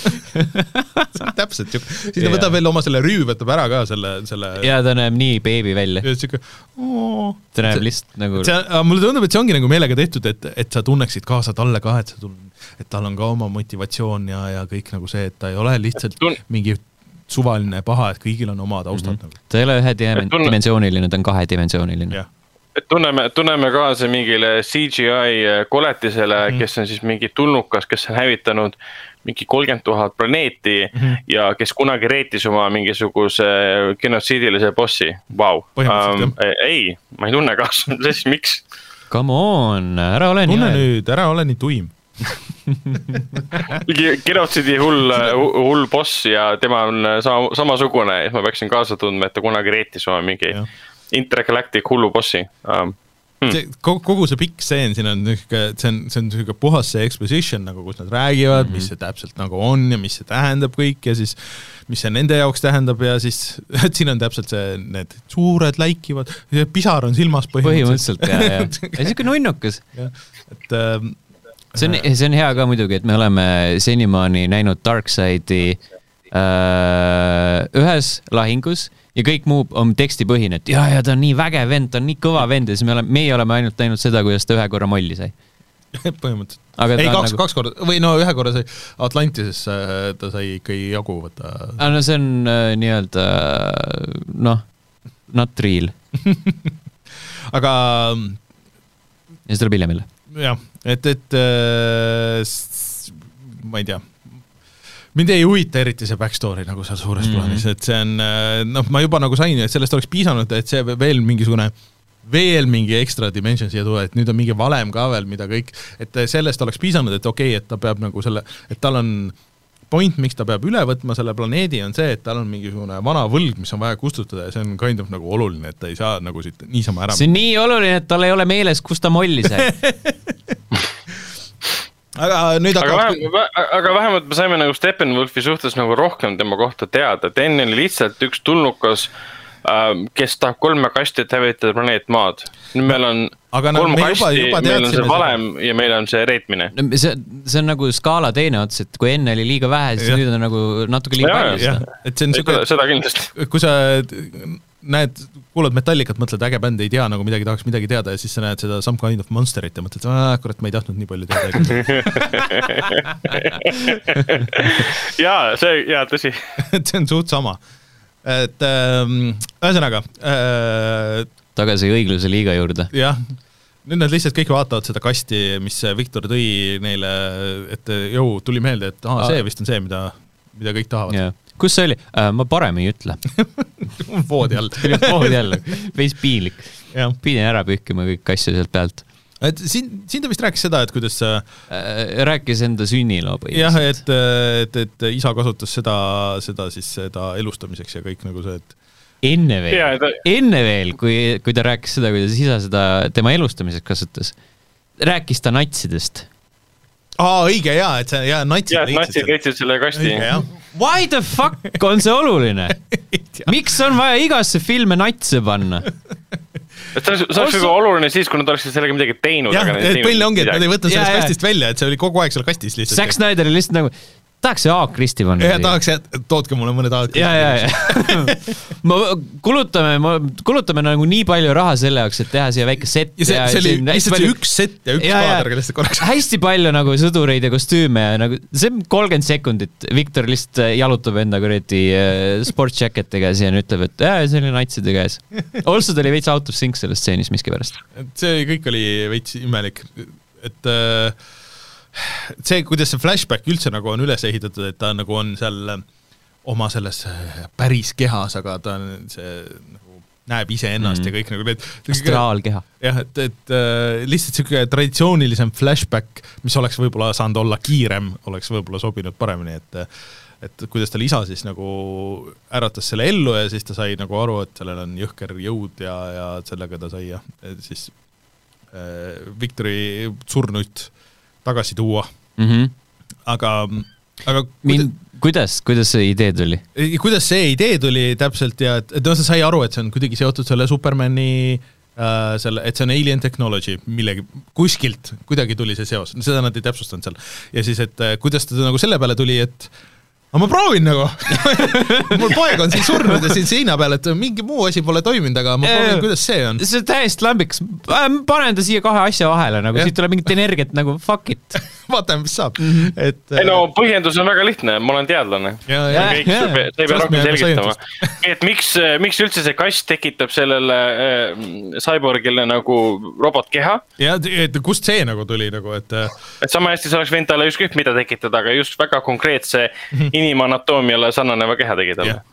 täpselt siuke, siis ta võtab veel oma selle rüü, võtab ära ka selle, selle ja ta näeb nii beebi välja, ja siuke oo. ta näeb lihtsalt nagu mulle tundub, et see ongi nagu meelega tehtud, et, et sa tunneksid kaasa talle ka, et sa tunned, et tal on ka oma motivatsioon ja, ja kõik nagu see, et ta ei ole lihtsalt Tun- mingi suvaline paha, et kõigil on oma taustad mm -hmm. ta ei ole tunne- ühedimensiooniline, ta on kahedimensiooniline Jah.. et tunneme, tunneme kaasa mingile CGI koletisele mm. -hmm. kes on siis mingi tulnukas, kes on hävitanud mingi kolmkümmend tuhat planeeti mm. -hmm. ja kes kunagi reetis oma mingisuguse genotsiidilise bossi, vau. Põhimõtteliselt, ei, ma ei tunne kaasa, siis miks? Come on, ära ole tunne nii. nüüd, ära ole nii tuim. Genotsiidi hull, hull boss ja tema on sama, samasugune ja ma peaksin kaasa tundma, et ta kunagi reetis oma mingi Jah. intergalactic hullu bossi um,. see kogu, kogu see pikk stseen siin on niisugune, see on, see on niisugune puhas see exposition nagu, kus nad räägivad mm, -hmm. mis see täpselt nagu on ja mis see tähendab kõik ja siis mis see nende jaoks tähendab ja siis, et siin on täpselt see, need suured läikivad, pisar on silmas põhimõtteliselt. põhimõtteliselt ja, ja siuke nunnukas. et ähm, see on, see on hea ka muidugi, et me oleme senimaani näinud Darkside'i äh, ühes lahingus ja kõik muu on tekstipõhine, et ja, ja ta on nii vägev vend, ta on nii kõva vend ja siis me oleme, meie oleme ainult näinud seda, kuidas ta ühe korra molli sai. põhimõtteliselt. aga ei, kaks nagu..., kaks korda või no ühe korra sai Atlantises äh, ta sai ikkagi jagu võtta. aga no see on äh, nii-öelda äh, noh, not real aga ja see tuleb hiljem jälle. jah, et, et äh, ma ei tea, mind ei huvita eriti see back story nagu seal suures mm. -hmm. plaanis, et see on äh, noh, ma juba nagu sain, et sellest oleks piisanud, et see veel mingisugune veel mingi ekstra dimension siia tuua, et nüüd on mingi valem ka veel, mida kõik, et sellest oleks piisanud, et okei okay,, et ta peab nagu selle, et tal on point, miks ta peab üle võtma selle planeedi, on see, et tal on mingisugune vana võlg, mis on vaja kustutada ja see on kind of nagu oluline, et ta ei saa nagu siit niisama ära see on nii oluline, et tal ei ole meeles, kus ta molli sai. aga nüüd aga hakkab vähem, aga vähemalt me saime nagu Steppenwolfi suhtes nagu rohkem tema kohta teada, et enne oli lihtsalt üks tulnukas kes tahab kolme kasti, et hävitada planeet Maad. nüüd meil on Aga no kolm me juba- kasti, juba meil on see valem ja meil on see reetmine. see, see on nagu skaala teine ots, et kui enne oli liiga vähe, siis Jah. nüüd on nagu natuke liiga palju seda., et see on seda, siuke, seda kindlasti. kui sa näed, kuulad Metallicat, mõtled äge bänd, ei tea nagu midagi, tahaks midagi teada ja siis sa näed seda Some Kind of Monsterit ja mõtled, kurat, ma ei tahtnud nii palju teada. jaa, see, jaa, tõsi. et see on suht sama. Et ähm, ühesõnaga äh, tagasi õigluse liiga juurde. jah, nüüd nad lihtsalt kõik vaatavad seda kasti, mis Viktor tõi neile, et jõu, tuli meelde, et aa, see vist on see, mida, mida kõik tahavad. kus see oli? ma parem ei ütle. voodi all. voodi jälle, veits piinlik. pidin ära pühkima kõik asju sealt pealt. Et siin, siin ta vist rääkis seda, et kuidas äh, rääkis enda sünniloo jah, põhimõtteliselt. et, et, et isa kasutas seda, seda siis seda elustamiseks ja kõik nagu see, et enne veel ta-, enne veel, kui, kui ta rääkis seda, kuidas isa seda tema elustamiseks kasutas, rääkis ta natsidest. aa, õige jaa, et see jaa, natsid jaa, et natsid leidsid selle kasti jah. Why the fuck on see oluline? miks on vaja igasse filmi natse panna? et see oleks, see oleks väga oluline siis, kui nad oleksid sellega midagi teinud. jah, et põhiline ongi, et nad ei võtnud sellest kastist välja, et see oli kogu aeg seal kastis lihtsalt. Zack Snyder oli lihtsalt nagu, tahaks see Haak risti panna. ja tahaks, et tootke mulle mõned aastad. ja, ja, ja ma kulutame, kulutame nagu nii palju raha selle jaoks, et teha siia väike set. ja see, see oli lihtsalt see üks set ja üks kaader lihtsalt korraks. hästi palju nagu sõdureid ja kostüüme ja nagu see on kolmkümmend sekundit, Viktor lihtsalt äh, jalutab enda kuradi äh, sports jacket'iga siin ja ütleb, et jaa, see oli natside käes. also ta oli veits out of sync selles stseenis miskipärast. see kõik oli veits imelik, et äh, see, kuidas see flashback üldse nagu on üles ehitatud, et ta nagu on seal äh, oma selles äh, päris kehas, aga ta on see nagu näeb iseennast mm. ja kõik nagu need astraalkeha. jah, et, et äh, lihtsalt niisugune traditsioonilisem flashback, mis oleks võib-olla saanud olla kiirem, oleks võib-olla sobinud paremini, et et kuidas tal isa siis nagu äratas selle ellu ja siis ta sai nagu aru, et sellel on jõhker jõud ja, ja sellega ta sai jah, siis äh, Viktori surnuid tagasi tuua, mm. -hmm. aga, aga mind, kuidas, kuidas see idee tuli? Kuidas see idee tuli täpselt ja et, et noh, ta sai aru, et see on kuidagi seotud selle Supermani äh, selle, et see on alien technology millegi, kuskilt kuidagi tuli see seos, seda nad ei täpsustanud seal. ja siis, et äh, kuidas ta nagu selle peale tuli, et aga ma proovin nagu mul poeg on siin surnud ja siin seina peal, et mingi muu asi pole toiminud, aga ma proovin, jaa. kuidas see on. see on täiesti lambiks, panen ta siia kahe asja vahele nagu, siit tuleb mingit energiat nagu fuck it. vaatame, mis saab Mhm. mm. -hmm. et ei no põhjendus on väga lihtne, ma olen teadlane. sa ei pea- sa rohkem a selgitama. et miks, miks üldse see kast tekitab sellele äh, cyborgile nagu robotkeha. ja et kust see nagu tuli nagu, et äh, et sama hästi see oleks võinud talle ükskõik mida tekitada, aga just väga konkreetse inimanatoomiale sarnaneva keha tegi talle jah.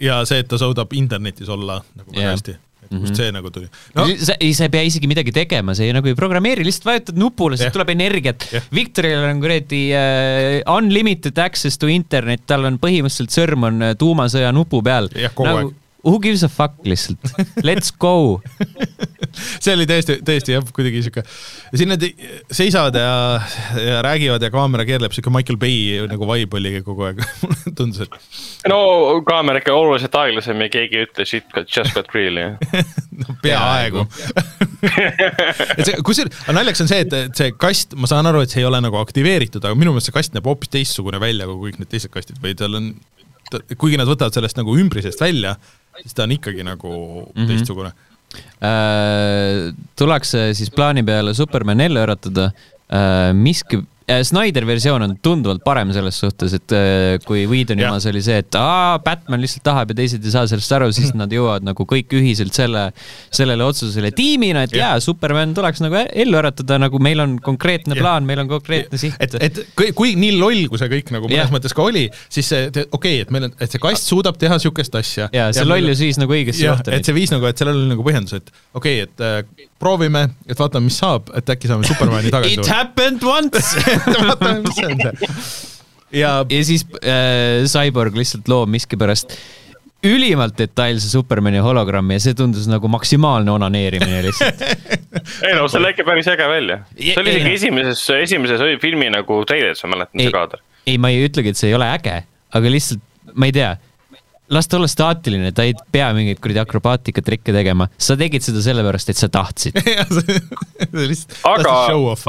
ja see, et ta suudab internetis olla nagu väga Jah. hästi, et kust see nagu tuli. no sa, ei, sa ei pea isegi midagi tegema, sa ei, nagu ei programmeeri, lihtsalt vajutad nupule, sealt tuleb energiat Jah.. Viktoril on kuradi uh, unlimited access to internet, tal on põhimõtteliselt sõrm on äh, tuumasõja nupu peal. Jah, kogu aeg. Who gives a fuck lihtsalt, let's go. see oli täiesti, täiesti jah, kuidagi sihuke, ja siin nad seisavad ja, ja räägivad ja kaamera keerleb, sihuke Michael Bay nagu vibe oli kogu aeg, mulle tundus, et no kaamera ikka oluliselt aeglasem ja keegi ei ütle shit got just got real jah. no peaaegu. et see, kusjuures, aga naljakas on see, et, et see kast, ma saan aru, et see ei ole nagu aktiveeritud, aga minu meelest see kast näeb hoopis teistsugune välja kui kõik need teised kastid või tal on, kuigi nad võtavad sellest nagu ümbrisest välja, siis ta on ikkagi nagu mm -hmm. teistsugune. Uh, tullakse siis plaani peale Superman ellu äratada uh,. miski, Snyder versioon on tunduvalt parem selles suhtes, et uh, kui Whedoni omas oli see, et aa, Batman lihtsalt tahab ja teised ei saa sellest aru, siis nad jõuavad nagu kõik ühiselt selle, sellele otsusele tiimina, et jaa, Superman tuleks nagu ellu äratada, nagu meil on konkreetne Jah. plaan, meil on konkreetne siht et, et kui, kui nii loll, kui see kõik nagu mõnes Jah. mõttes ka oli, siis see, okei okay,, et meil on, et see kast suudab teha niisugust asja. ja see lollus viis nagu õigesse kohta et. see viis nagu, et sellel oli nagu põhjendus, et okei okay,, et äh, proovime, et vaatame, mis saab, et äkki saame Supermani tagasi It happened once vaatame, mis see on see. ja ja siis äh, Cyborg lihtsalt loob miskipärast ülimalt detailse Supermani hologrammi ja see tundus nagu maksimaalne onaneerimine lihtsalt. ei no see ikka päris äge välja. See oli isegi esimeses, esimeses filmi nagu treileris, ma mäletan see kaader. ei, ma ei ütlegi, et see ei ole äge, aga lihtsalt ma ei tea, las ta olla staatiline, ta ei pea mingeid kuradi akrobaatikatrikke tegema, sa tegid seda sellepärast, et sa tahtsid. aga,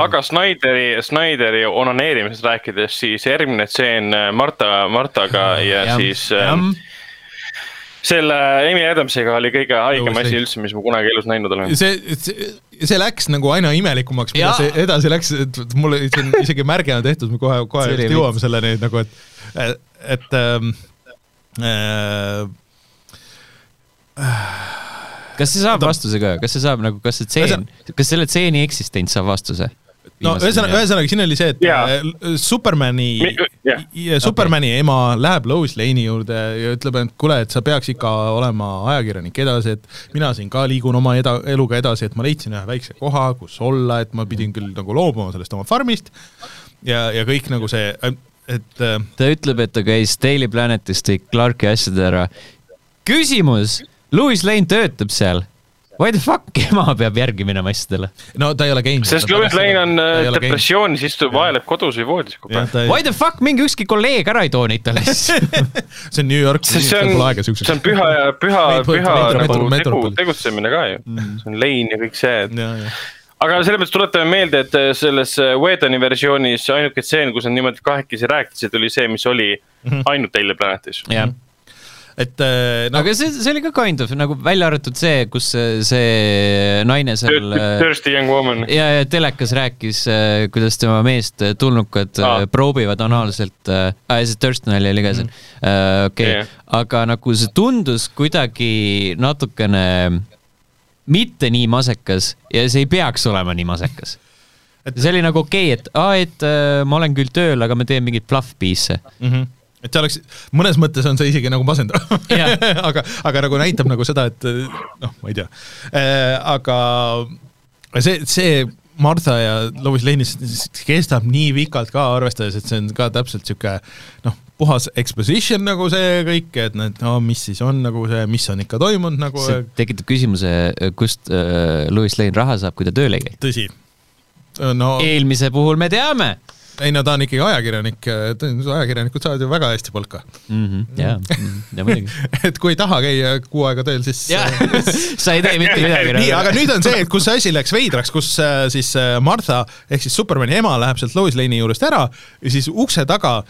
aga Snyderi, Snyderi onaneerimisest rääkides, siis järgmine tseen äh, Marta, Martaga ja Jah. siis äh, selle Amy Adamsiga oli kõige haigem asi üldse, mis ma kunagi elus näinud olen. see, see, see läks nagu aina imelikumaks, mida see edasi läks, et mul oli siin isegi märge on tehtud, me kohe, kohe jõuame selleni nagu, et, et ähm, äh, kas see saab vastuse ka, kas see saab nagu, kas see tseen, kas selle tseeni eksistents saab vastuse? no ühesõnaga, ühesõnaga siin oli see, et Jaa. äh, Supermani jah., Supermani ema läheb Lois Lane'i juurde ja ütleb, et kuule, et sa peaks ikka olema ajakirjanik edasi, et mina siin ka liigun oma eda-, eluga edasi, et ma leidsin ühe väikse koha, kus olla, et ma pidin küll nagu loobuma sellest oma farmist ja, ja kõik nagu see, et äh, ta ütleb, et ta käis Daily Planetis, tõi Clarki asjad ära. küsimus, Louis Lane töötab seal. Why the fuck ema peab järgi minema asjadele? no ta ei ole käinud. sest Louis Lane on äh, depressioonis, istub, vaeleb kodus või voodis kogu aeg. Why the fuck mingi ükski kolleeg ära ei too neid talle siis? see on New York, see seal on pole aega, siukseks. see on püha ja püha, püha nagu tegu metropol., tegutsemine ka ju. see on Lane ja kõik see, et ja, ja, aga selles mõttes tuletame meelde, et äh, selles äh, Whedoni versioonis ainuke tseen, kus nad niimoodi kahekesi rääkisid, oli see, mis oli ainult Daily Planetis. jah, et äh, no aga see, see oli ka kind of nagu välja arvatud see, kus see, naine seal Thirsty young woman. ja, ja telekas rääkis, kuidas tema meest tulnukad ah. proovivad anaalselt äh,, see Thurston oli oli ka seal, okei Jah., aga nagu see tundus kuidagi natukene mitte nii masekas ja see ei peaks olema nii masekas. Et- see oli nagu okei okay,, et aa, et äh, ma olen küll tööl, aga ma teen mingeid fluff piece. mm. -hmm. et see oleks, mõnes mõttes on see isegi nagu masendav aga, aga nagu näitab nagu seda, et noh, ma ei tea äh,, aga see, see Martha ja Lois Lane'is kestab nii pikalt ka, arvestades, et see on ka täpselt sihuke noh, puhas exposition nagu see kõik, et need, no mis siis on nagu see, mis on ikka toimunud nagu, see tekitab küsimuse, kust äh, Louis Lane raha saab, kui ta tööle ei käi. tõsi. no eelmise puhul me teame ei no ta on ikkagi ajakirjanik, ajakirjanikud saavad ju väga hästi palka. mm. -hmm, ja, ja muidugi. et kui ei taha käia kuu aega tööl, siis sa ei tee mitte midagi. nii, aga nüüd on see, et kus see asi läks veidraks, kus äh, siis äh, Martha ehk siis Supermani ema läheb sealt Lois Lane'i juurest ära ja siis ukse taga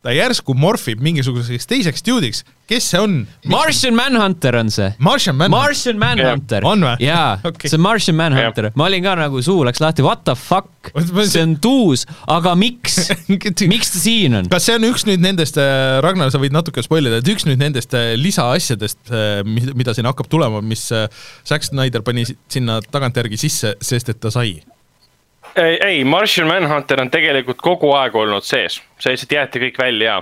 ta järsku morfib mingisuguseks teiseks dude'iks, kes see on? Martian Manhunter on see. Martian Man. Martian Manhunter. On või? jaa okay., see on Martian Manhunter. ma olin ka nagu, suu läks lahti, what the fuck see on tuus, aga miks, miks ta siin on? kas see on üks nüüd nendest, Ragnar, sa võid natuke spoil ida, et üks nüüd nendest äh, lisaasjadest, mida siin hakkab tulema, mis äh, Zack Snyder pani si- sinna tagantjärgi sisse, sest et ta sai? ei, ei, Martian Manhunter on tegelikult kogu aeg olnud sees, see lihtsalt jäeti kõik välja.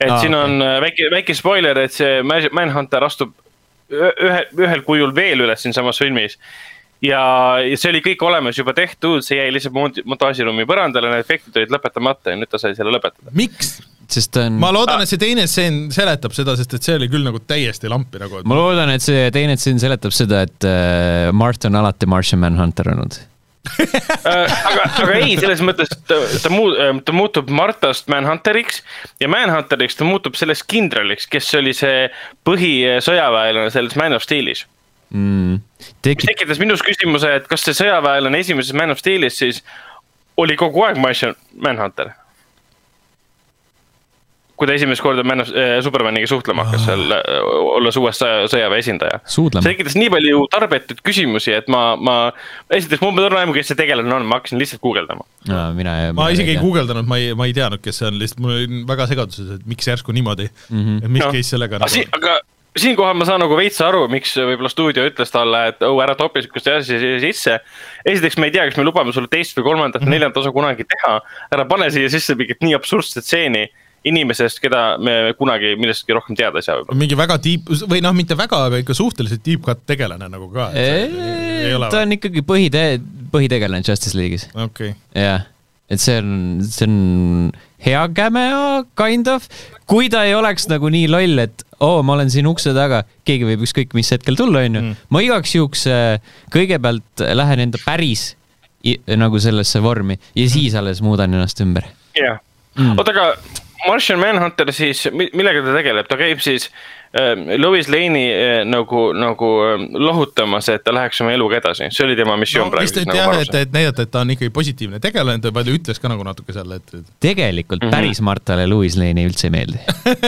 et ah, siin on äh, väike, väike spoiler, et see Ma- Manhunter astub ühe, ühel kujul veel üles siinsamas filmis. ja, ja see oli kõik olemas juba tehtud, see jäi lihtsalt mont- montaažiruumi põrandale, need efektid olid lõpetamata ja nüüd ta sai selle lõpetada. miks? sest ta on, ma loodan, et see teine stseen seletab seda, sest et see oli küll nagu täiesti lampi nagu, et ma loodan, et see teine tseen seletab seda, et äh, Mart on alati Martian Manhunter olnud. aga, aga ei, selles mõttes ta, ta muu-, ta muutub Martast Manhunteriks ja Manhunteriks ta muutub sellest kindraliks, kes oli see põhisõjaväelane selles Man of Steelis. Mm. mis tekib, tekitas minus küsimuse, et kas see sõjaväelane esimeses Man of Steelis siis oli kogu aeg Martian Manhunter? Kui ta esimest korda Man of äh,, Supermaniga suhtlema hakkas seal äh,, olles uues sõja- sõjaväe esindaja. see tekitas nii palju tarbetuid küsimusi, et ma, ma, esiteks mul pole aimu, kes see tegelane on, ma hakkasin lihtsalt guugeldama. mina, ma isegi ei. guugeldanud, ma ei, ma ei teadnud, kes see on, lihtsalt mul oli väga segaduses, et miks järsku niimoodi mm, -hmm. et mis Noh. käis sellega aga si-, aga siinkohal ma saan nagu veits aru, miks võib-olla stuudio ütles talle, et oh, ära topi sihukest asja siia sisse. esiteks me ei tea, kas me lubame sulle teist või kolmandat või neljandat osa kunagi teha. ära pane siia sisse mingit nii absurdset stseeni inimesest, keda me kunagi millestki rohkem teada ei saa võib-olla. mingi väga tiip või noh, mitte väga, aga ikka suhteliselt deep cut tegelane nagu ka. ta on ikkagi põhite-, põhitegelane Justice League'is, okei, jah. et see on, see on hea cameo, kind of. kui ta ei oleks nagu nii loll, et oo oh,, ma olen siin ukse taga, keegi võib ükskõik mis hetkel tulla, onju. ma igaks juhuks äh, kõigepealt lähen enda päris nagu sellesse vormi ja siis alles muudan ennast ümber. jah Mm. oota, aga Martian Manhunter siis, millega ta tegeleb, ta käib siis äh, Lois Lane'i äh, nagu, nagu äh, lohutamas, et ta läheks oma eluga edasi, see oli tema missioon no, praegu et nagu jah, et, et näidata, et ta on ikkagi positiivne tegelane, ta palju ütles ka nagu natuke seal, et et tegelikult mm -hmm. päris Martale Louis Lane'i üldse ei meeldi.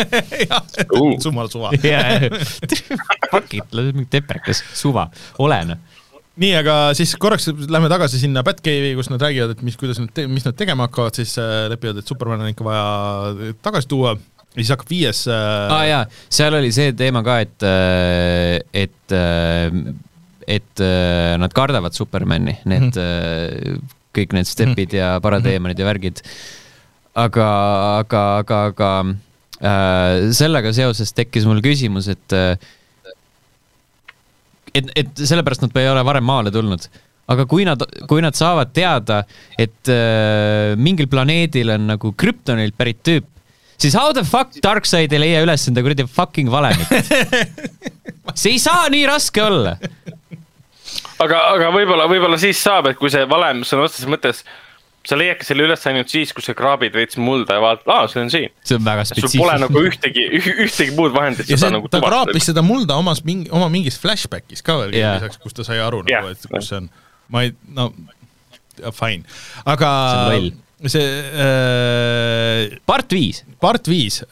jah, Uh. summal suva. Fuck it, mingi teprekas, suva, ole noh. nii, aga siis korraks lähme tagasi sinna Batcave'i, kus nad räägivad, et mis, kuidas nad, mis nad tegema hakkavad, siis äh, lepivad, et Superman on ikka vaja tagasi tuua ja siis hakkab viies äh, aa ah, jaa, seal oli see teema ka, et, et, et äh, nad kardavad Supermani, need mm -hmm. kõik need stepid ja parateemonid ja värgid. aga, aga, aga, aga äh, sellega seoses tekkis mul küsimus, et äh, et, et sellepärast nad ei ole varem maale tulnud. aga kui nad, kui nad saavad teada, et äh, mingil planeedil on nagu krüptonilt pärit tüüp, siis how the fuck Darkseid ei leia üles enda kuradi fucking valemit? see ei saa nii raske olla. aga, aga võib-olla, võib-olla siis saab, et kui see valem sõna otseses mõttes, sa leiadki selle üles ainult siis, kui sa kraabid veits mulda ja vaatad, aa, see on siin. see on väga sul pole spetsiifiline nagu ühtegi, ühtegi muud vahendit seda see nagu, ta tuvastada. kraapis seda mulda omas mingi, oma mingis flashbackis ka veel yeah. lisaks, kus ta sai aru Jah. nagu, et kus see on. ma ei, no fine, aga See on loll. see äh, part viis. part viis,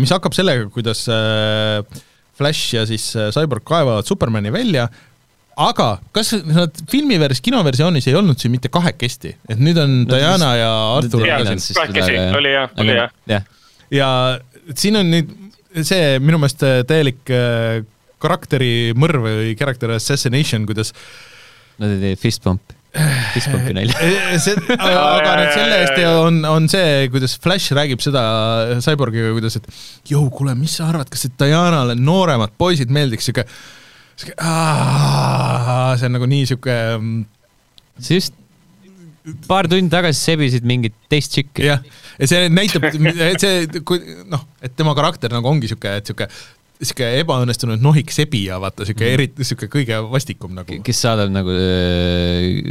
mis hakkab sellega, kuidas äh, Flash ja siis äh, Cyborg kaevavad Supermani välja, aga kas nad filmivers-, kinoversioonis ei olnud siin mitte kahekesti, et nüüd on No, Diana ja Artur kahekesi, oli jah, oli jah. jah, ja siin on nüüd see minu meelest äh, täielik äh, karakteri mõrv või character assassination, kuidas nad ei tee fist pump, fist pumpi nalja. See, aga nüüd selle eest on, on see, kuidas Flash räägib seda Cyborgiga, kuidas, et jõu, kuule, mis sa arvad, kas Dianale nooremad poisid meeldiks, sihuke, sihuke, see on nagu nii sihuke sa just paar tundi tagasi sebisid mingit teist tšikki. jah, ja see näitab, see, kui noh, et tema karakter nagu ongi sihuke, et sihuke sihuke ebaõnnestunud nohik sebija, vaata sihuke Mhm. eriti sihuke kõige vastikum nagu. kes saadab nagu öö,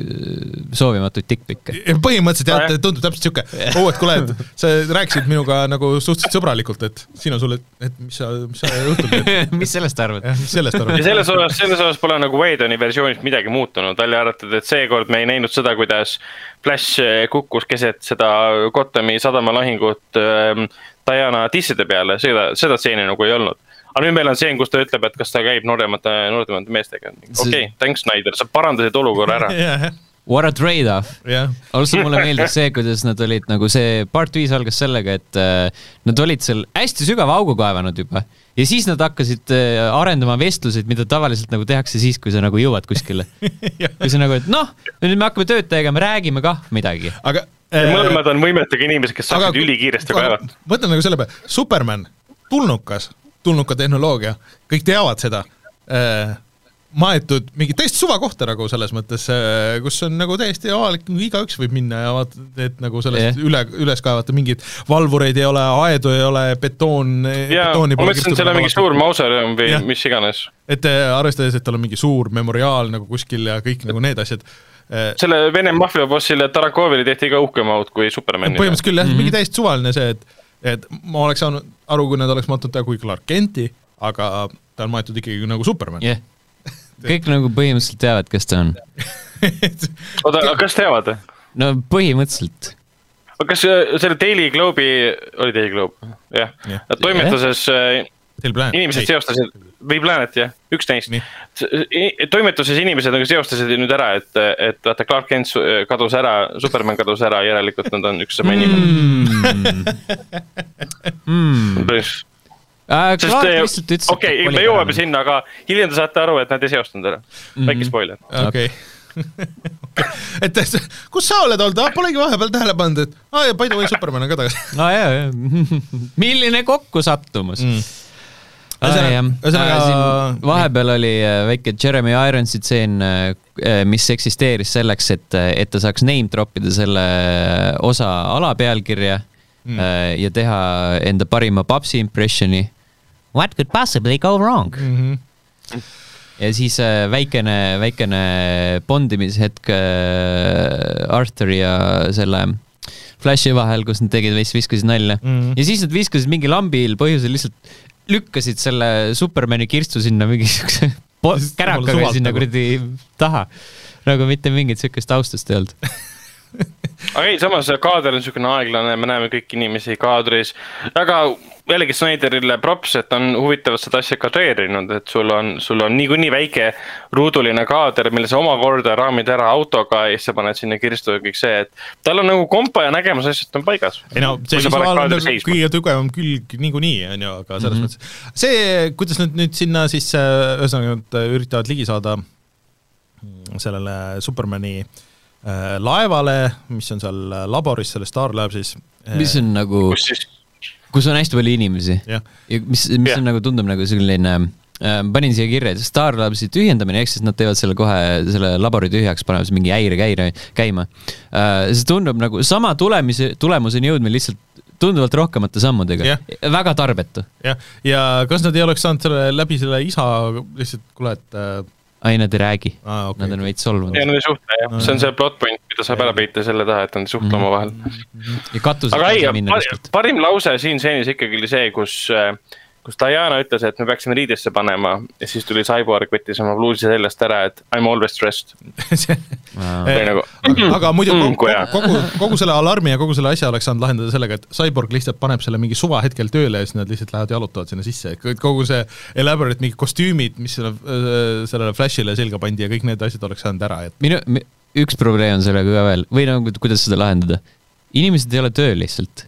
soovimatuid dickpic'e. põhimõtteliselt jah, tundub täpselt sihuke, oo, et kuule, et sa rääkisid minuga nagu suhteliselt sõbralikult, et siin on sulle, et mis sa, mis sa õhtul teed. mis sellest arvad? jah, mis sellest ja arvad? selles osas, selles osas pole nagu Whedoni versioonis midagi muutunud, välja arvatud, et seekord me ei näinud seda, kuidas Flash kukkus keset seda Gothami sadama lahingut ähm, Diana tisside peale, seda, seda stseeni nagu ei olnud. Aga nüüd meil on stseen, kus ta ütleb, et kas ta käib nooremate, nooremate meestega. okei okay,, thanks Snyder, sa parandasid olukorra ära. jah, What a trade-off. jah, ausalt, mulle meeldis see, kuidas nad olid nagu see part viis algas sellega, et äh, nad olid seal hästi sügava augu kaevanud juba ja siis nad hakkasid äh, arendama vestluseid, mida tavaliselt nagu tehakse siis, kui sa nagu jõuad kuskile. kui sa nagu, et noh, nüüd me hakkame tööd tegema, räägime kah midagi. aga äh, mõlemad on võimetega inimesed, kes saaksid ülikiiresti kaevata. mõtle nagu selle peale, Superman, tulnukas, tulnuka tehnoloogia, kõik teavad seda äh, maetud mingi täiesti suva kohta nagu selles mõttes, kus on nagu täiesti avalik, igaüks võib minna ja vaata, et nagu sellest yeah. üle, üles kaevata mingeid valvureid ei ole, aedu ei ole, betoon. ja ma mõtlesin, et seal on mingi suur mausoleum või Jah. mis iganes. et äh, arvestades, et tal on mingi suur memoriaal nagu kuskil ja kõik nagu need asjad äh,. selle Vene maffiabossile Tarakovile tehti ka uhkem aut kui Supermanile. põhimõtteliselt küll jah mm, -hmm. mingi täiesti suvaline see, et, et ma oleks saanud aru, kui nad oleks mahtnud teha kui Clark Kenti, aga ta on maetud ikkagi nagu Superman jah, kõik nagu põhimõtteliselt teavad, kes ta on. oota, aga kas teavad? no põhimõtteliselt. kas äh, selle Daily Globe'i, oli Daily Globe, jah Jah. ja., toimetuses äh, Teil Planet. Inimesed seostasid, või Planet jah, üks neist toimetuses inimesed nagu seostasid nüüd ära, et, et vaata Clark Kent kadus ära, Superman kadus ära, järelikult nad on üks sama inimene Mm. mm.. Clark äh, lihtsalt ütles. okei, me jõuame. sinna, aga hiljem te saate aru, et nad ei seostanud ära. Mhm. väike spoiler. okei. et kus sa oled olnud, polegi vahepeal tähele pannud, et aa ja by the way, Superman on ka tagasi aa jaa, jaa. milline kokkusattumus mm.. Ühesõnaga- ühesõnaga- vahepeal oli äh, väike Jeremy Ironsi tseen, mis eksisteeris selleks, et, et ta saaks name drop ida selle osa alapealkirja mm. ja teha enda parima papsi impressioni. What could possibly go wrong mm? mm. -hmm. ja siis äh, väikene, väikene bondimishetk äh, Arthuri ja selle Flashi vahel, kus nad tegid viskasid nalja mm. -hmm. ja siis nad viskasid mingi lambil põhjusel lihtsalt lükkasid selle Supermani kirstu sinna mingi siukse po- Lihtsalt kärakaga sinna kuradi taha. nagu mitte mingit siukest austust ei olnud. aga ei, samas kaader on niisugune aeglane, me näeme kõiki inimesi kaadris, aga jällegi Snyderile props, et on huvitavalt seda asja kadreerinud, et sul on, sul on niikuinii väike ruuduline kaader, mille sa omakorda raamid ära autoga ja siis sa paned sinna kirstu ja kõik see, et tal on nagu kompa ja nägemus asjast on paigas. ei no see visuaal on nagu kõige tugevam külg niikuinii, on ju, aga selles mm -hmm. mõttes see, kuidas nad nüüd sinna siis äh, ühesõnaga nad äh, üritavad ligi saada sellele Supermani äh, laevale, mis on seal äh, laboris, selles Star Labsis. mis on nagu, kus siis, kus on hästi palju inimesi jah, ja mis, mis Jah. on nagu tundub nagu selline äh, panin siia kirja, et Star Labsi tühjendamine, ehk siis nad teevad selle kohe, selle labori tühjaks, panevad siis mingi häire käire käima. see tundub nagu sama tulemise, tulemuseni jõudmine lihtsalt tunduvalt rohkemate sammudega Jah. väga tarbetu. jah, ja kas nad ei oleks saanud selle läbi selle isa lihtsalt, kuule, et äh, ai, nad ei räägi. Aa, okei. nad on veits solvunud. Ja nad ei suhtle jah, see on see plot point, mida saab ära peita selle taha, et nad ei suhtle omavahel. ja katused aga ei ei parim lause siin stseenis ikkagi oli see, kus, kus Diana ütles, et me peaksime riidesse panema ja siis tuli Cyborg, võttis oma pluusi seljast ära, et I m always stressed. või nagu aga, aga muidu Mm, kogu, kogu, kogu selle alarmi ja kogu selle asja oleks saanud lahendada sellega, et Cyborg lihtsalt paneb selle mingi suvahetkel tööle ja siis nad lihtsalt lähevad jalutavad sinna sisse, kogu see elaborate mingid kostüümid, mis selle, sellele Flashile selga pandi ja kõik need asjad oleks saanud ära, et minu, üks probleem on sellega ka veel või nagu, kuidas seda lahendada. inimesed ei ole tööl lihtsalt.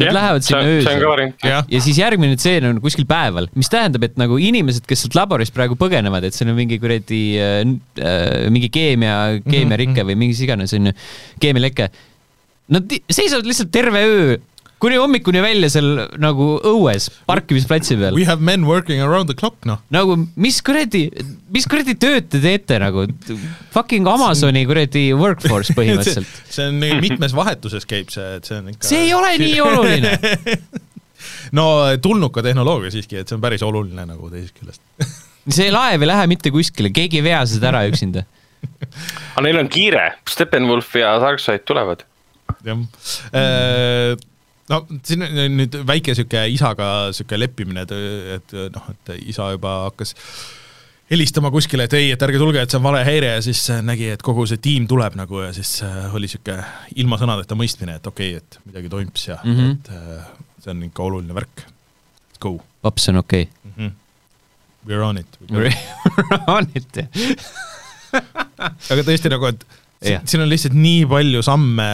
Nad lähevad sinna see on ka öösel variant. jah, ja siis järgmine tseen on kuskil päeval, mis tähendab, et nagu inimesed, kes sealt laborist praegu põgenevad, et seal on mingi kuradi äh, äh, mingi keemia, keemiarike või mingi iganes onju, keemialeke. Nad seisavad lihtsalt terve öö kuni hommikuni välja seal nagu õues parkimisplatsi peal. we have men working around the clock, noh. nagu mis kuradi, mis kuradi tööd te teete nagu, fucking Amazoni kuradi workforce põhimõtteliselt. see on mitmes vahetuses käib see, et see on ikka see ei ole nii oluline. no tulnuka tehnoloogia siiski, et see on päris oluline nagu teisest küljest. see laev ei lähe mitte kuskile, keegi ei vea seda ära üksinda. aga neil on kiire, Steppenwolf ja Darkseid tulevad. jah. No siin on nüüd väike sihuke isaga sihuke leppimine, et, et noh, et isa juba hakkas helistama kuskile, et ei, et ärge tulge, et see on vale häire ja siis nägi, et kogu see tiim tuleb nagu ja siis äh, oli sihuke ilma sõnadeta mõistmine, et okei okay,, et midagi toimus ja mm. -hmm. et äh, see on ikka oluline värk. Let's go paps on okei mm. -hmm. We are on it. okay.. on it jah? aga tõesti nagu, et siin, Jah. siin on lihtsalt nii palju samme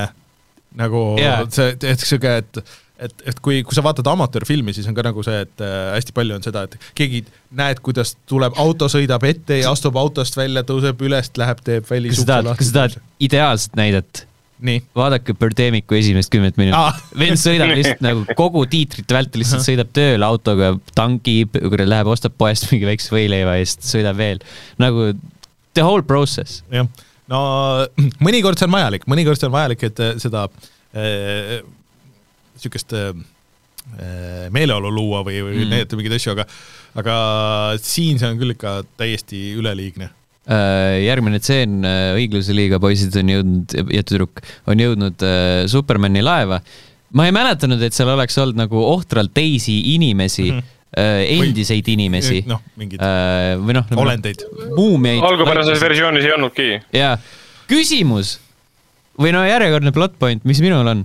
nagu Jaa. see, et sihuke, et et, et kui, kui sa vaatad amatöörfilmi, siis on ka nagu see, et äh, hästi palju on seda, et keegi näed, kuidas tuleb, auto sõidab ette ja astub autost välja, tõuseb üles, läheb, teeb kas sa välisukse tahad, kas sa tahad ideaalset näidet? nii. vaadake Birdemicu esimest kümmet minutit Aa. vend sõidab lihtsalt nagu kogu tiitrite vältel lihtsalt sõidab tööle autoga, tankib, läheb, ostab poest mingi väikse võileiva ja siis sõidab veel. nagu the whole process. jah, no mõnikord see on vajalik, mõnikord see on vajalik, et äh, seda äh, sihukest äh, meeleolu luua või, või Mm. näidata mingeid asju, aga aga siin see on küll ikka täiesti üleliigne. Äh, järgmine tseen, õigluse liiga poisid on jõudnud ja tüdruk on jõudnud äh, Supermani laeva. ma ei mäletanud, et seal oleks olnud nagu ohtralt teisi inimesi mm. -hmm. Endiseid inimesi noh, mingeid äh, või noh, olendeid. muumiaid. algupärases versioonis ei olnudki. ja küsimus või no järjekordne plot point, mis minul on.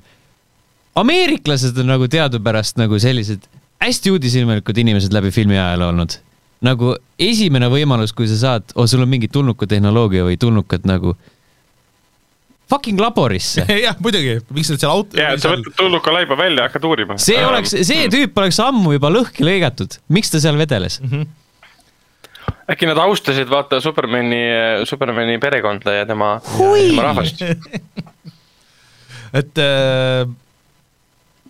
ameeriklased on nagu teadupärast nagu sellised hästi uudishilmelikud inimesed läbi filmi ajaloo olnud. nagu esimene võimalus, kui sa saad oh,, sul on mingi tulnukatehnoloogia või tulnukad nagu fucking laborisse. jah, muidugi, miks nad seal auto ja, et sa võtad tulnuka laiba välja ja hakkad uurima. see oleks, see tüüp oleks ammu juba lõhki lõigatud, miks ta seal vedeles? äkki nad austasid, vaata Supermani, Supermani perekonda ja tema, tema rahvast. et äh,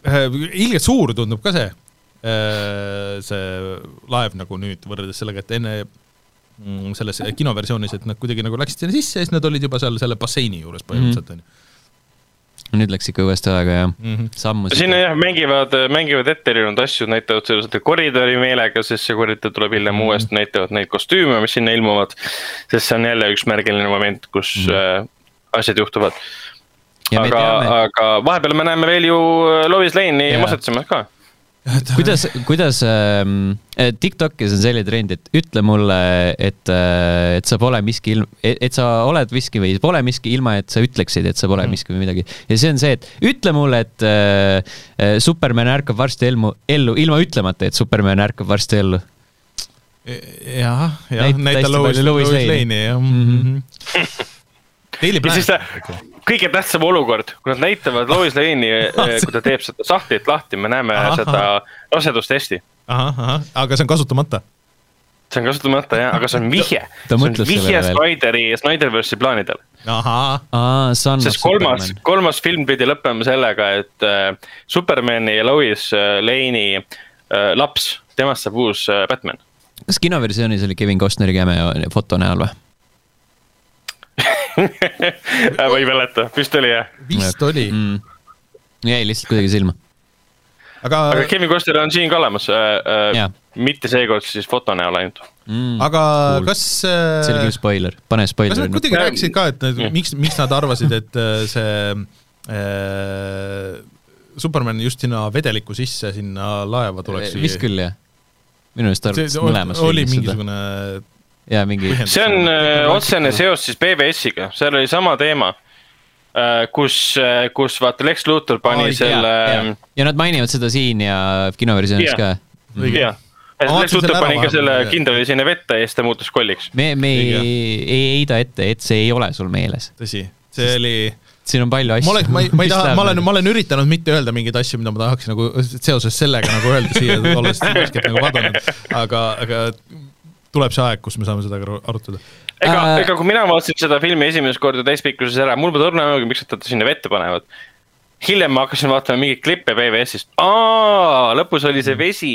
äh, ilgelt suur tundub ka see äh,, see laev nagu nüüd võrreldes sellega, et enne mm, selles kinoversioonis, et nad kuidagi nagu läksid sinna sisse ja siis nad olid juba seal selle basseini juures põhimõtteliselt onju. nüüd läks ikka uuesti aega ja Mhm. sammusid. sinna jah, mängivad, mängivad ette erinevad asju, näitavad seda koridori meelega, sest see koridor tuleb hiljem mm. uuesti, näitavad neid kostüüme, mis sinna ilmuvad. sest see on jälle üks märgiline moment, kus mm. äh, asjad juhtuvad. aga, aga vahepeal me näeme veel ju äh, Lois Lane'i Jaa. Mosetsemas ka. kuidas, kuidas ähm, eh, TikTokis on selline trend, et ütle mulle, et, et sa pole miski ilm-, et sa oled miski või pole miski, ilma et sa ütleksid, et sa pole miski või midagi. ja see on see, et ütle mulle, et äh, äh, Superman ärkab varsti elmu, ellu, ilma ütlemata, et Superman ärkab varsti ellu. jah, jah, Näita Lois, Lois Lane'i. Jah Mhm. -hmm. Ja siis ta kõige tähtsam olukord, kui nad näitavad Lois Lane'i, kui ta teeb seda sahtlit lahti, me näeme Ahah. seda rasedustesti. ahah, ahah, aga see on kasutamata. see on kasutamata jah, aga see on vihje. See on vihje. Snyderi, Snyderverse'i plaanidele. ahah, aa, Son of sest kolmas kolmas film pidi lõppema sellega, et äh, Supermani ja Lois äh, Lane'i äh, laps, temast saab uus äh, Batman. kas kinoversioonis oli Kevin Costneri cameo foto näol või? Ma ei mäleta, vist oli jah. vist oli, mm.. jäi lihtsalt kuidagi silma. aga, aga Kevin Costner on siin ka olemas äh,, äh, mitte seekord siis foto näol ainult. Mm. aga Cool. kas see oli äh, küll spoiler, pane kas spoileri nad kuidagi rääkisid ka, et nad, Jah. miks, miks nad arvasid, et äh, see äh, Superman just sinna vedeliku sisse, sinna laeva tuleks vist küll jah. minu meelest arvates mõlemas oli filmis seda. Ja mingi, see on äh, otsene seos siis BBS-iga, seal oli sama teema äh,. kus, kus vaata Lex Luthor pani Aa, selle, ja nad mainivad seda siin ja kinoversioonis Jaa. ka. õige. jah. Lex Luthor pani ka selle kindrali sinna vette ja siis ta muutus kolliks. me, me ei, Õige. ei heida ette, et see ei ole sul meeles. tõsi, see oli siin on palju asju. ma olen, ma ei, ma ei taha, ma olen, ma olen üritanud mitte öelda mingeid asju, mida ma tahaks nagu seoses sellega nagu öelda siia, olles värskelt nagu vaadanud, aga, aga tuleb see aeg, kus me saame seda ka arutada. ega Äh, ega kui mina vaatasin seda filmi esimest korda täispikkuses ära, mul pole õrna aimugi, miks nad ta sinna vette panevad. hiljem ma hakkasin vaatama mingeid klippe BBS-ist, aa, lõpus oli see vesi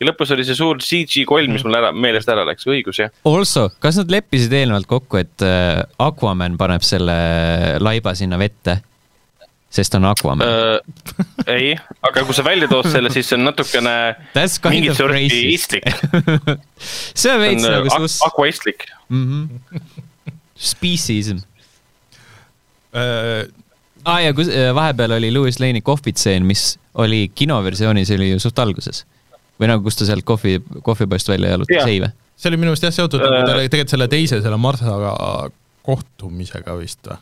ja lõpus oli see suur CG koll, mis mul ära, meelest ära läks, õigus jah. Also, kas nad leppisid eelnevalt kokku, et äh, Aquaman paneb selle laiba sinna vette? Sest on Aquaman uh,. äh, ei, aga kui sa välja tood selle, siis see on natukene That's kind mingit of istlik. see on veits on nagu sus-, aquaistlik. mm -hmm. speciesm. Äh, aa ah, ja kus äh, vahepeal oli Louis Lane'i kohvitseen, mis oli kinoversioonis oli ju suht alguses. või nagu, kus ta sealt kohvi, kohvipoest välja jalutas Jaa., ei või? see oli minu meelest jah seotud Äh. selle- tegelikult selle teise, selle Marthaga kohtumisega vist või?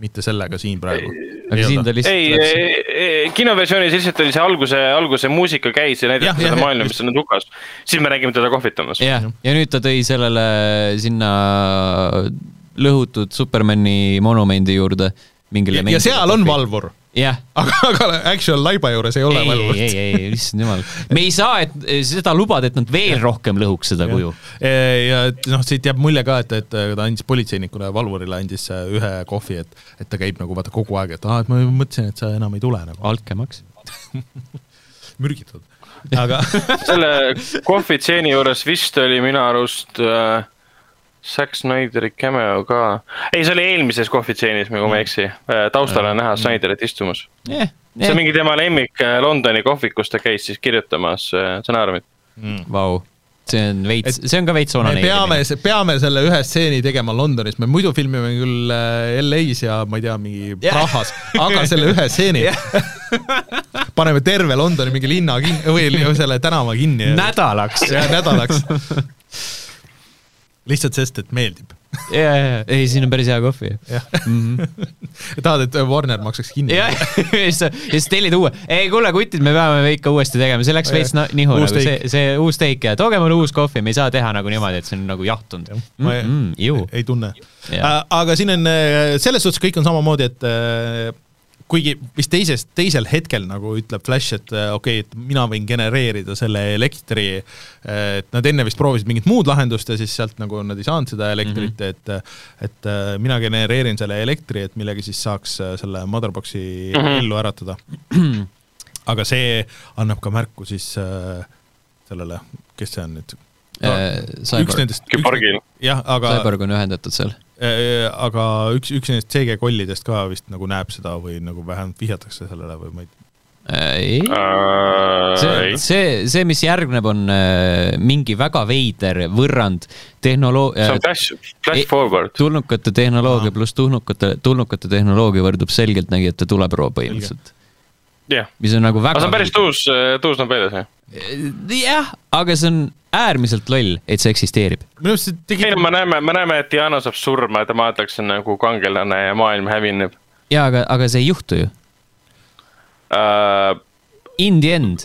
Mitte sellega siin praegu. aga siin ta ei lihtsalt,. kinoversioonis lihtsalt oli see alguse, alguse muusika käis ja näidati seda maailma, mis on hukas. siis me räägime teda kohvitamas. jah, ja nüüd ta tõi sellele sinna lõhutud Supermani monumendi juurde mingile ja seal on. valvur, jah aga, aga actual laiba juures ei ole ei, ei, ei, ei, issand jumal. me ei saa, et seda lubada, et nad veel rohkem lõhuks seda kuju. ja et noh, siit jääb mulje ka, et, et ta andis politseinikule, valvurile andis äh, ühe kohvi, et, et ta käib nagu vaata kogu aeg, et aa, et ma mõtlesin, et sa enam ei tule nagu, altkäemaks. mürgitud. aga selle kohvitseeni juures vist oli minu arust äh, Zack Snyderi cameo ka. ei, see oli eelmises kohvitseenis, kui ma ei eksi. taustal on näha Snyderit istumas. jah, see on mingi tema lemmik äh, Londoni kohvik, kus ta käis siis kirjutamas äh, stsenaariumit. vau, see on veits, see on ka veits me peame peame selle ühe stseeni tegema Londonis, me muidu filmime küll äh, LA-s ja ma ei tea, mingi Jah. Prahas, aga selle ühe stseeni paneme terve Londoni mingi linna kinni või selle tänava kinni. nädalaks. ja nädalaks. Lihtsalt sest, et meeldib. ja, ja, ei, siin on päris hea kohvi. jah. tahad, et Warner maksaks kinni? ja ja siis tellid uue, ei kuule kutid, me peame ikka uuesti tegema, see läks veits nihu Uus nagu see see uus teik ja tooge mulle uus kohvi, me ei saa teha nagu niimoodi, et see on nagu jahtunud. ma ei- Mm, ju, ei tunne. Jaa. aga siin on, selles suhtes kõik on samamoodi, et äh, kuigi vist teises, teisel hetkel nagu ütleb Flash, et äh, okei okay,, et mina võin genereerida selle elektri, et nad enne vist proovisid mingit muud lahendust ja siis sealt nagu nad ei saanud seda elektrit mm, -hmm. et et äh, mina genereerin selle elektri, et millega siis saaks äh, selle motherbox'i mm. -hmm. ellu äratada. aga see annab ka märku siis äh, sellele, kes see on nüüd no,? üks nendest, jah, aga Cyborg on ühendatud seal. Äh, aga üks, üks nendest CG kollidest ka vist nagu näeb seda või nagu vähemalt vihjatakse sellele või ma ei, ei, uh,. see, see, see, mis järgneb, on äh, mingi väga veider võrrand see on tehnoloogia, flash, flash forward. tulnukate tehnoloogia pluss tulnukate, tulnukate tehnoloogia võrdub selgeltnägijate tuleproov põhimõtteliselt. jah, mis on nagu väga see on päris uus, uus novell see. jah, aga see on äärmiselt loll, et see eksisteerib. minu arust see tegi ei no me näeme, me näeme, et Diana saab surma ja ta maadletakse nagu kangelane ja maailm hävineb jaa, aga, aga see ei juhtu ju. uh,. In the end.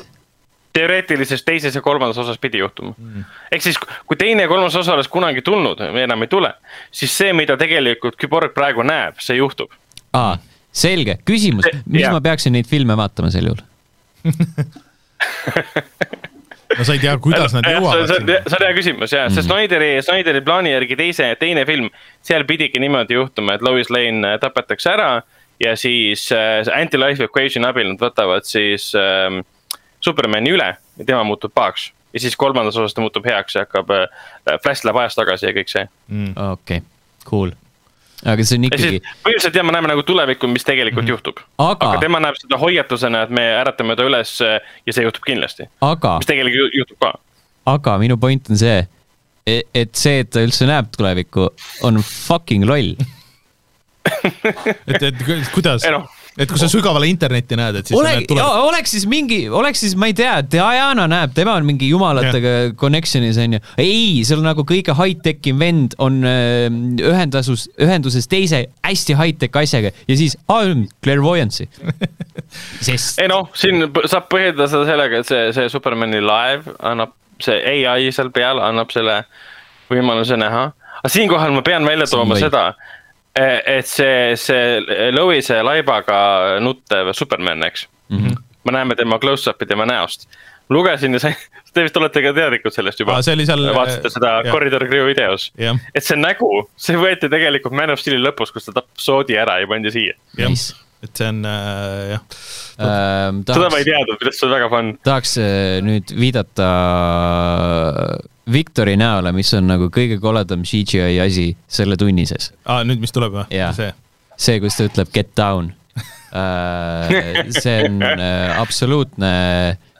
teoreetilises teises ja kolmandas osas pidi juhtuma mm.. ehk siis, kui teine ja kolmas osa oleks kunagi tulnud, enam ei tule, siis see, mida tegelikult Küborg praegu näeb, see juhtub. aa, selge, küsimus, mis Jah. ma peaksin neid filme vaatama sel juhul? no sa ei tea, kuidas nad jõuavad on, see on hea küsimus ja, sest Snyderi, Snyderi plaani järgi teise, teine film, seal pidigi niimoodi juhtuma, et Lois Lane äh, tapetakse ära ja siis äh, anti-life equation abil nad võtavad siis ähm, Supermani üle ja tema muutub pahaks. ja siis kolmandas osas ta muutub heaks ja hakkab äh,, Flash läheb ajas tagasi ja kõik see. okei, cool. Aga see on ikkagi, põhimõtteliselt jah, me näeme nagu tulevikku, mis tegelikult juhtub. Aga- aga tema näeb seda hoiatusena, et me äratame ta üles äh, ja see juhtub kindlasti, aga, mis tegelikult ju- juhtub ka. aga minu point on see, et see, et ta üldse näeb tulevikku, on fucking loll. et, et ku- kuidas Ei noh., et kui sa sügavale internetti näed, et siis ole tulevikku. oleks siis mingi, oleks siis, ma ei tea, Diana näeb, tema on mingi jumalatega connection'is onju. ei, seal nagu kõige high-tech im vend on äh, ühendasus, ühenduses teise hästi high-tech asjaga ja siis ah, clairvoyance'i. sest ei noh, siin saab põhjendada seda sellega, et see, see Supermani laev annab, see ai seal peal annab selle võimaluse näha. aga siinkohal ma pean välja tooma seda, et see, see Loise laibaga nuttev Superman, eks mm. -hmm. me näeme tema close-up'i tema näost. lugesin ja sain, te vist olete ka teadlikud sellest juba see oli seal- vaatasite seda jah. Corridor Crew videos et see nägu, see võeti tegelikult Man of Steel'i lõpus, kus ta tappis Soodi ära ja pandi siia. Et see on äh, jah, ähm, seda ma ei teadnud, millest see on väga fun. tahaks äh, nüüd viidata Victori näole, mis on nagu kõige koledam CGI asi selle tunni sees. aa nüüd, mis tuleb või see, see, kus ta ütleb get down. see on äh, absoluutne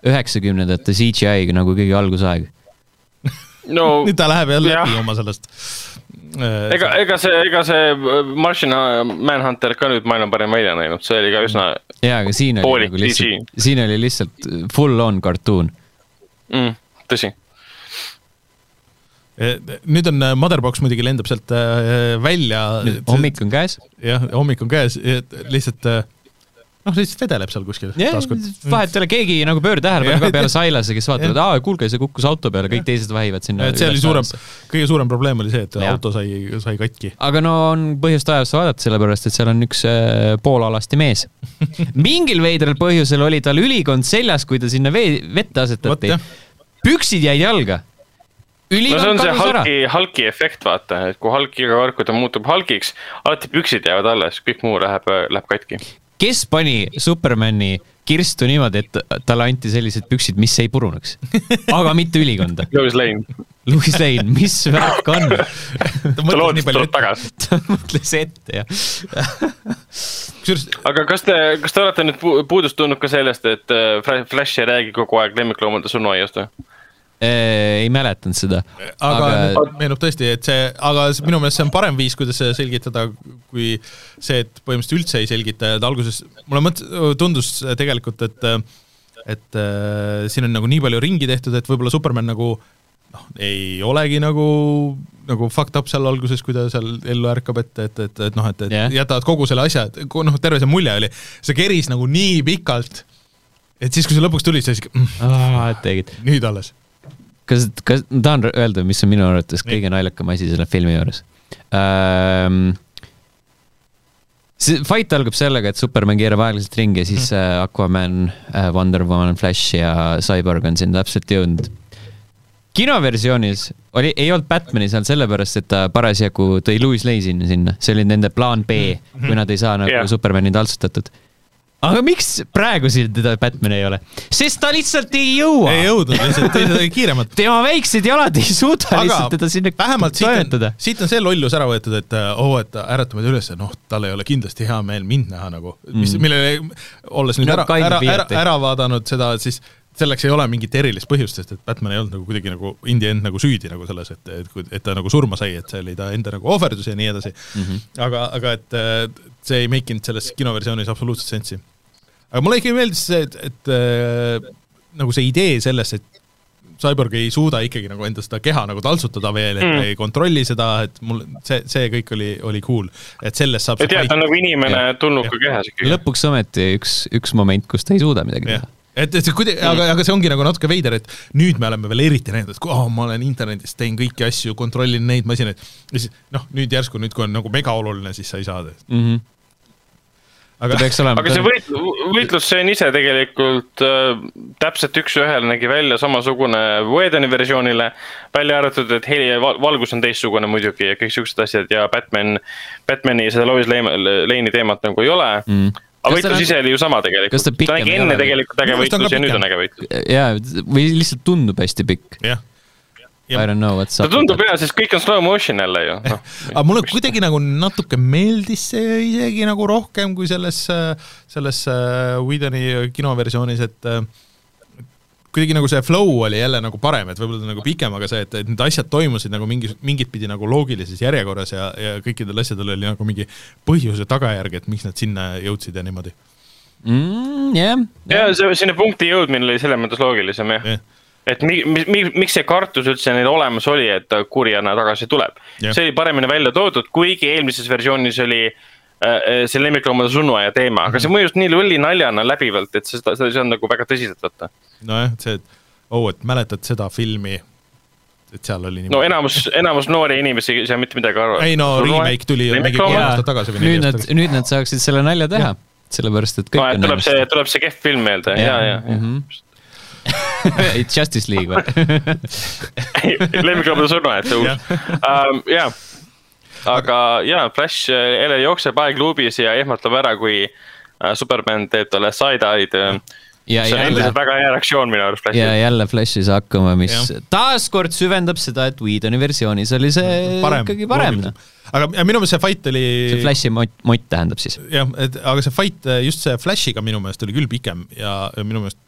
üheksakümnendate CGI nagu kõige algusaeg. no nüüd ta läheb jälle läbi oma sellest. Äh, ega, ega see, ega see Martian Manhunter ka nüüd maailma parim välja näinud, see oli ka üsna jaa, aga siin oli nagu lihtsalt, siin oli lihtsalt full on kartuun. mm,, tõsi. nüüd on äh, Motherbox muidugi lendab sealt äh, välja. hommik on käes. jah, hommik on käes, lihtsalt äh, noh, lihtsalt vedeleb seal kuskil taaskord. vahet ei ole, keegi nagu pööra tähelepanu ka peale Sailase, kes vaatab, et aa, kuulge, see kukkus auto peale, kõik teised vahivad sinna. et see oli suurem, kõige suurem probleem oli see, et Jah. auto sai, sai katki. aga no on põhjust ajasse vaadata, sellepärast et seal on üks äh, poolalasti mees. mingil veidral põhjusel oli tal ülikond seljas, kui ta sinna vee, vette asetati püksid jäid jalga. no see ülikond on see. Hulki, Hulki efekt, vaata, et kui Hulk iga kord, kui ta muutub Hulkiks, alati püksid jäävad alles, kõik muu läheb, läheb katki. Kes pani Supermani kirstu niimoodi, et talle anti sellised püksid, mis ei puruneks, aga mitte ülikonda. Lois Lane, Louis Lane, mis värk on? ta lootis, et tuleb tagasi. ta mõtles ette ja kusjuures aga kas te, kas te olete nüüd pu- puudust tundnud ka sellest, et äh, Fla- Flash ei räägi kogu aeg lemmikloomade surnuaiast või? Ei mäletanud seda. aga, aga... meenub tõesti, et see, aga minu meelest see on parem viis, kuidas seda selgitada, kui see, et põhimõtteliselt üldse ei selgita ja et alguses mulle mõt-, tundus tegelikult, et et äh, siin on nagu nii palju ringi tehtud, et võib-olla Superman nagu noh, ei olegi nagu, nagu fucked up seal alguses, kui ta seal ellu ärkab, et, et, et, et noh, et, et yeah. jätavad kogu selle asja, et noh, terve see mulje oli, see keris nagu nii pikalt, et siis, kui see lõpuks tuli, siis mm, tegid. nüüd alles. kas, kas, ma tahan öelda, mis on minu arvates kõige naljakam asi selle filmi juures ähm,. see fight algab sellega, et Superman keerab aeglaselt ringi ja siis äh, Aquaman äh,, Wonder Woman, Flash ja Cyborg on sinna täpselt jõudnud. kinoversioonis oli, ei olnud Batman'i seal sellepärast, et ta parasjagu tõi Louis Lane sinna, see oli nende plaan B, kui nad ei saa nagu yeah. Supermani taltsutatud. Aga miks praegu siin teda Batman ei ole? sest ta lihtsalt ei jõua. ei jõudnud lihtsalt, teised olid kiiremad. tema väiksed jalad ei suuda aga lihtsalt teda sinna vähemalt toimetada., siit on see lollus ära võetud, et äh, oo, et ärritame ta üles, noh, tal ei ole kindlasti hea meel mind näha nagu, mis mm., millele, olles nüüd No ära, ära, ära, ära vaadanud seda, siis selleks ei ole mingit erilist põhjust, sest et Batman ei olnud nagu kuidagi nagu in the end nagu süüdi nagu selles, et, et, et ta nagu surma sai, et see oli ta enda nagu ohverdus ja nii edasi mm. -hmm. aga, aga et äh, see ei make inud selles kinoversioonis absoluutselt sensi. Aga mulle ikkagi meeldis see, et, et äh, nagu see idee sellest, et Cyborg ei suuda ikkagi nagu enda seda keha nagu taltsutada veel, et Mm. mm. ei kontrolli seda, et mul see, see kõik oli, oli cool, et sellest saab et jah, ta on nagu inimene tulnud ka kehas ikkagi. lõpuks ometi üks, üks moment, kus ta ei suuda midagi teha., et, et see kuidagi, aga, aga see ongi nagu natuke veider, et nüüd me oleme veel eriti näinud, et kui oh, ma olen internetis, teen kõiki asju, kontrollin neid masinaid ja siis noh, nüüd järsku nüüd, kui on nagu mega oluline, siis sa ei saa. mm. -hmm. Aga peaks olema. aga see võit-, võitlusstseen ise tegelikult äh, täpselt üks-ühele nägi välja samasugune Whedoni versioonile, välja arvatud, et heli ja val- valgus on teistsugune muidugi ja kõik siuksed asjad ja Batman, Batman'i seda Lois Lane- Lane'i teemat nagu ei ole mm.. aga võitlus ise oli ju sama tegelikult ta, nägi enne tegelikult äge võitlus ja nüüd on äge võitlus. jaa, või lihtsalt tundub hästi pikk. jah. I don't know what's ta up. tundub hea, sest kõik on slow motion jälle ju no.. aga mulle kuidagi nagu natuke meeldis see isegi nagu rohkem kui selles, selles äh, Whedoni kinoversioonis, et äh, kuidagi nagu see flow oli jälle nagu parem, et võib-olla ta nagu pikem, aga see, et, et need asjad toimusid nagu mingi, mingit pidi nagu loogilises järjekorras ja, ja kõikidel asjadel oli nagu mingi põhjus ja tagajärg, et miks nad sinna jõudsid ja niimoodi. Mm, jah, ja see, sinna punkti jõudmine oli selles mõttes loogilisem jah jah, et mi, mi, mi, miks see kartus üldse neil olemas oli, et ta kurjana tagasi tuleb Jah. see oli paremini välja toodud, kuigi eelmises versioonis oli äh, see lemmikloomade surnuaia teema, aga see mõjus nii lolli naljana läbivalt, et seda, seda ei saanud nagu väga tõsiselt võtta. nojah, see, et oh, et mäletad seda filmi, et seal oli no enamus, enamus noori inimesi ei saa mitte midagi aru. ei no remake tuli mingi kolm aastat tagasi või neli nüüd aastat nad, tagasi. nüüd nad saaksid selle nalja teha, sellepärast et kõik no et on tuleb see, tuleb see kehv film meelde ja, ja, ja. Mhm. Justice League või? lemmikloomade surnuaed, see uus. jaa, aga jaa, Flash jälle jookseb aegluubis ja ehmatab ära, kui äh, Superman teeb talle side-eye'd. ja see on jälle endiselt, väga hea reaktsioon minu arust ja Flashil. jälle Flash ei saa hakkama, mis taaskord süvendab seda, et Whedoni versioonis oli see parem, ikkagi parem. noh. aga ja minu meelest see fight oli see Flashi mott, mott tähendab siis. jah, et aga see fight just see Flashiga minu meelest oli küll pikem ja, ja minu meelest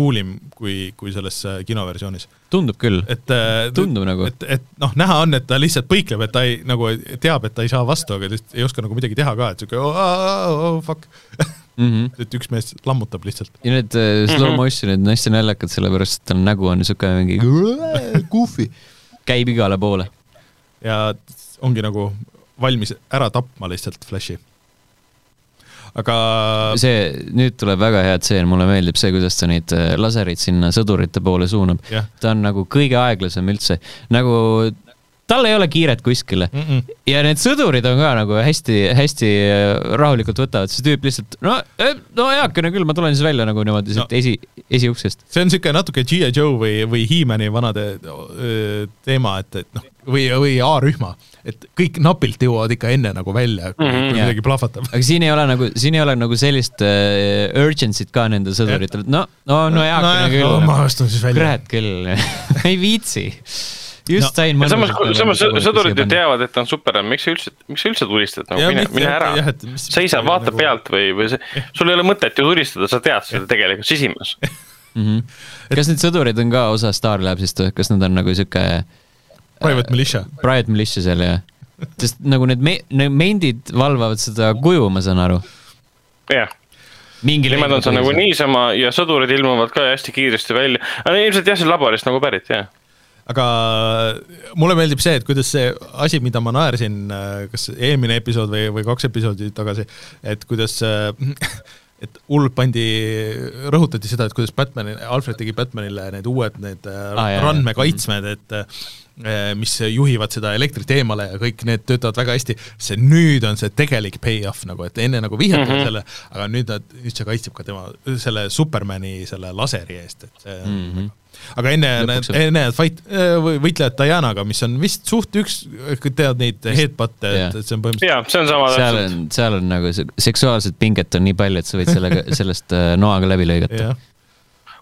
coolim kui, kui selles äh, kinoversioonis. tundub küll. et äh, Tundub nagu. et, et noh, näha on, et ta lihtsalt põikleb, et ta ei nagu teab, et ta ei saa vastu, aga lihtsalt ei oska nagu midagi teha ka, et siuke oh, oh, oh, fuck Mm -hmm. et üks mees lammutab lihtsalt. ja need äh, slow motion'id on hästi naljakad, sellepärast et tal nägu on siuke mingi goofy, käib igale poole. ja ongi nagu valmis ära tapma lihtsalt Flashi. Aga see, nüüd tuleb väga hea tseen, mulle meeldib see, kuidas ta neid äh, lasereid sinna sõdurite poole suunab. ta on nagu kõige aeglasem üldse, nagu tal ei ole kiiret kuskile mm -mm. ja need sõdurid on ka nagu hästi-hästi rahulikult võtavad, see tüüp lihtsalt, no, no heakene küll, ma tulen siis välja nagu niimoodi sealt No. esi, esiuksest. see on niisugune natuke G.I. Joe või, või He-Mani vanade öö, teema, et, et noh, või, või A-rühma, et kõik napilt jõuavad ikka enne nagu välja, kui mm -hmm. Midagi plahvatab. aga siin ei ole nagu, siin ei ole nagu sellist äh, urgency't ka nendel sõduritel, et no, no, no heakene küll ma astun siis välja. kurat küll, ei viitsi. Just No, sain ja samas, samas sõdurid ju teavad, et ta on Superman, miks sa üldse, miks sa üldse tulistad nagu, Jah, mine, mine jah, ära jah, seisa, vaata nagu- pealt või, või see, sul ei ole mõtet ju tulistada, sa tead seda tegelikult sisimas. Mhm. kas need sõdurid on ka osa Star Labsist või kas nad on nagu sihuke Private Militia. Private Militia seal ja, sest nagu need me-, need mendid valvavad seda kuju, ma saan aru. jah, mingil nemad on seal nagu. niisama ja sõdurid ilmuvad ka hästi kiiresti välja. ilmselt jah, see laborist nagu pärit jah. Aga mulle meeldib see, et kuidas see asi, mida ma naersin, kas eelmine episood või, või kaks episoodi tagasi, et kuidas äh, et hullult pandi, rõhutati seda, et kuidas Batman, Alfred tegi Batmanile need uued, need Ah, ah, randmekaitsmed, et mis juhivad seda elektrit eemale ja kõik need töötavad väga hästi, see nüüd on see tegelik payoff nagu, et enne nagu vihjati mm -hmm. selle, aga nüüd nad, nüüd see kaitseb ka tema, selle Supermani selle laseri eest, et see mm -hmm aga enne, enne fight, võitlejad Dianaga, mis on vist suht üks, tead neid headbut'e, et, et see on põhimõtteliselt jaa, see on sama seal on, seal on nagu seksuaalset pinget on nii palju, et sa võid sellega, sellest äh, noaga läbi lõigata.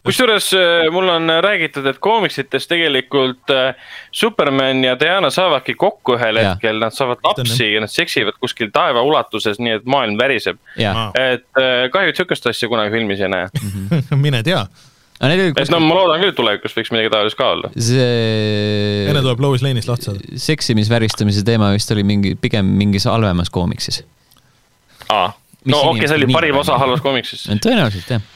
Kusjuures äh, mul on räägitud, et koomiksites tegelikult äh, Superman ja Diana saavadki kokku ühel ja. hetkel, nad saavad lapsi ja nad seksivad kuskil taeva ulatuses, nii et maailm väriseb. et äh, kahju, et sihukest asja kunagi filmis ei näe. Mine tea et no ma loodan küll, et tulevikus võiks midagi taolist ka olla. see. enne tuleb Lois Lane'ist lahti saada. seksimisväristamise teema vist oli mingi, pigem mingis halvemas koomiksis. aa, no okei okay,, see oli parim osa halvas koomiksis. tõenäoliselt jah.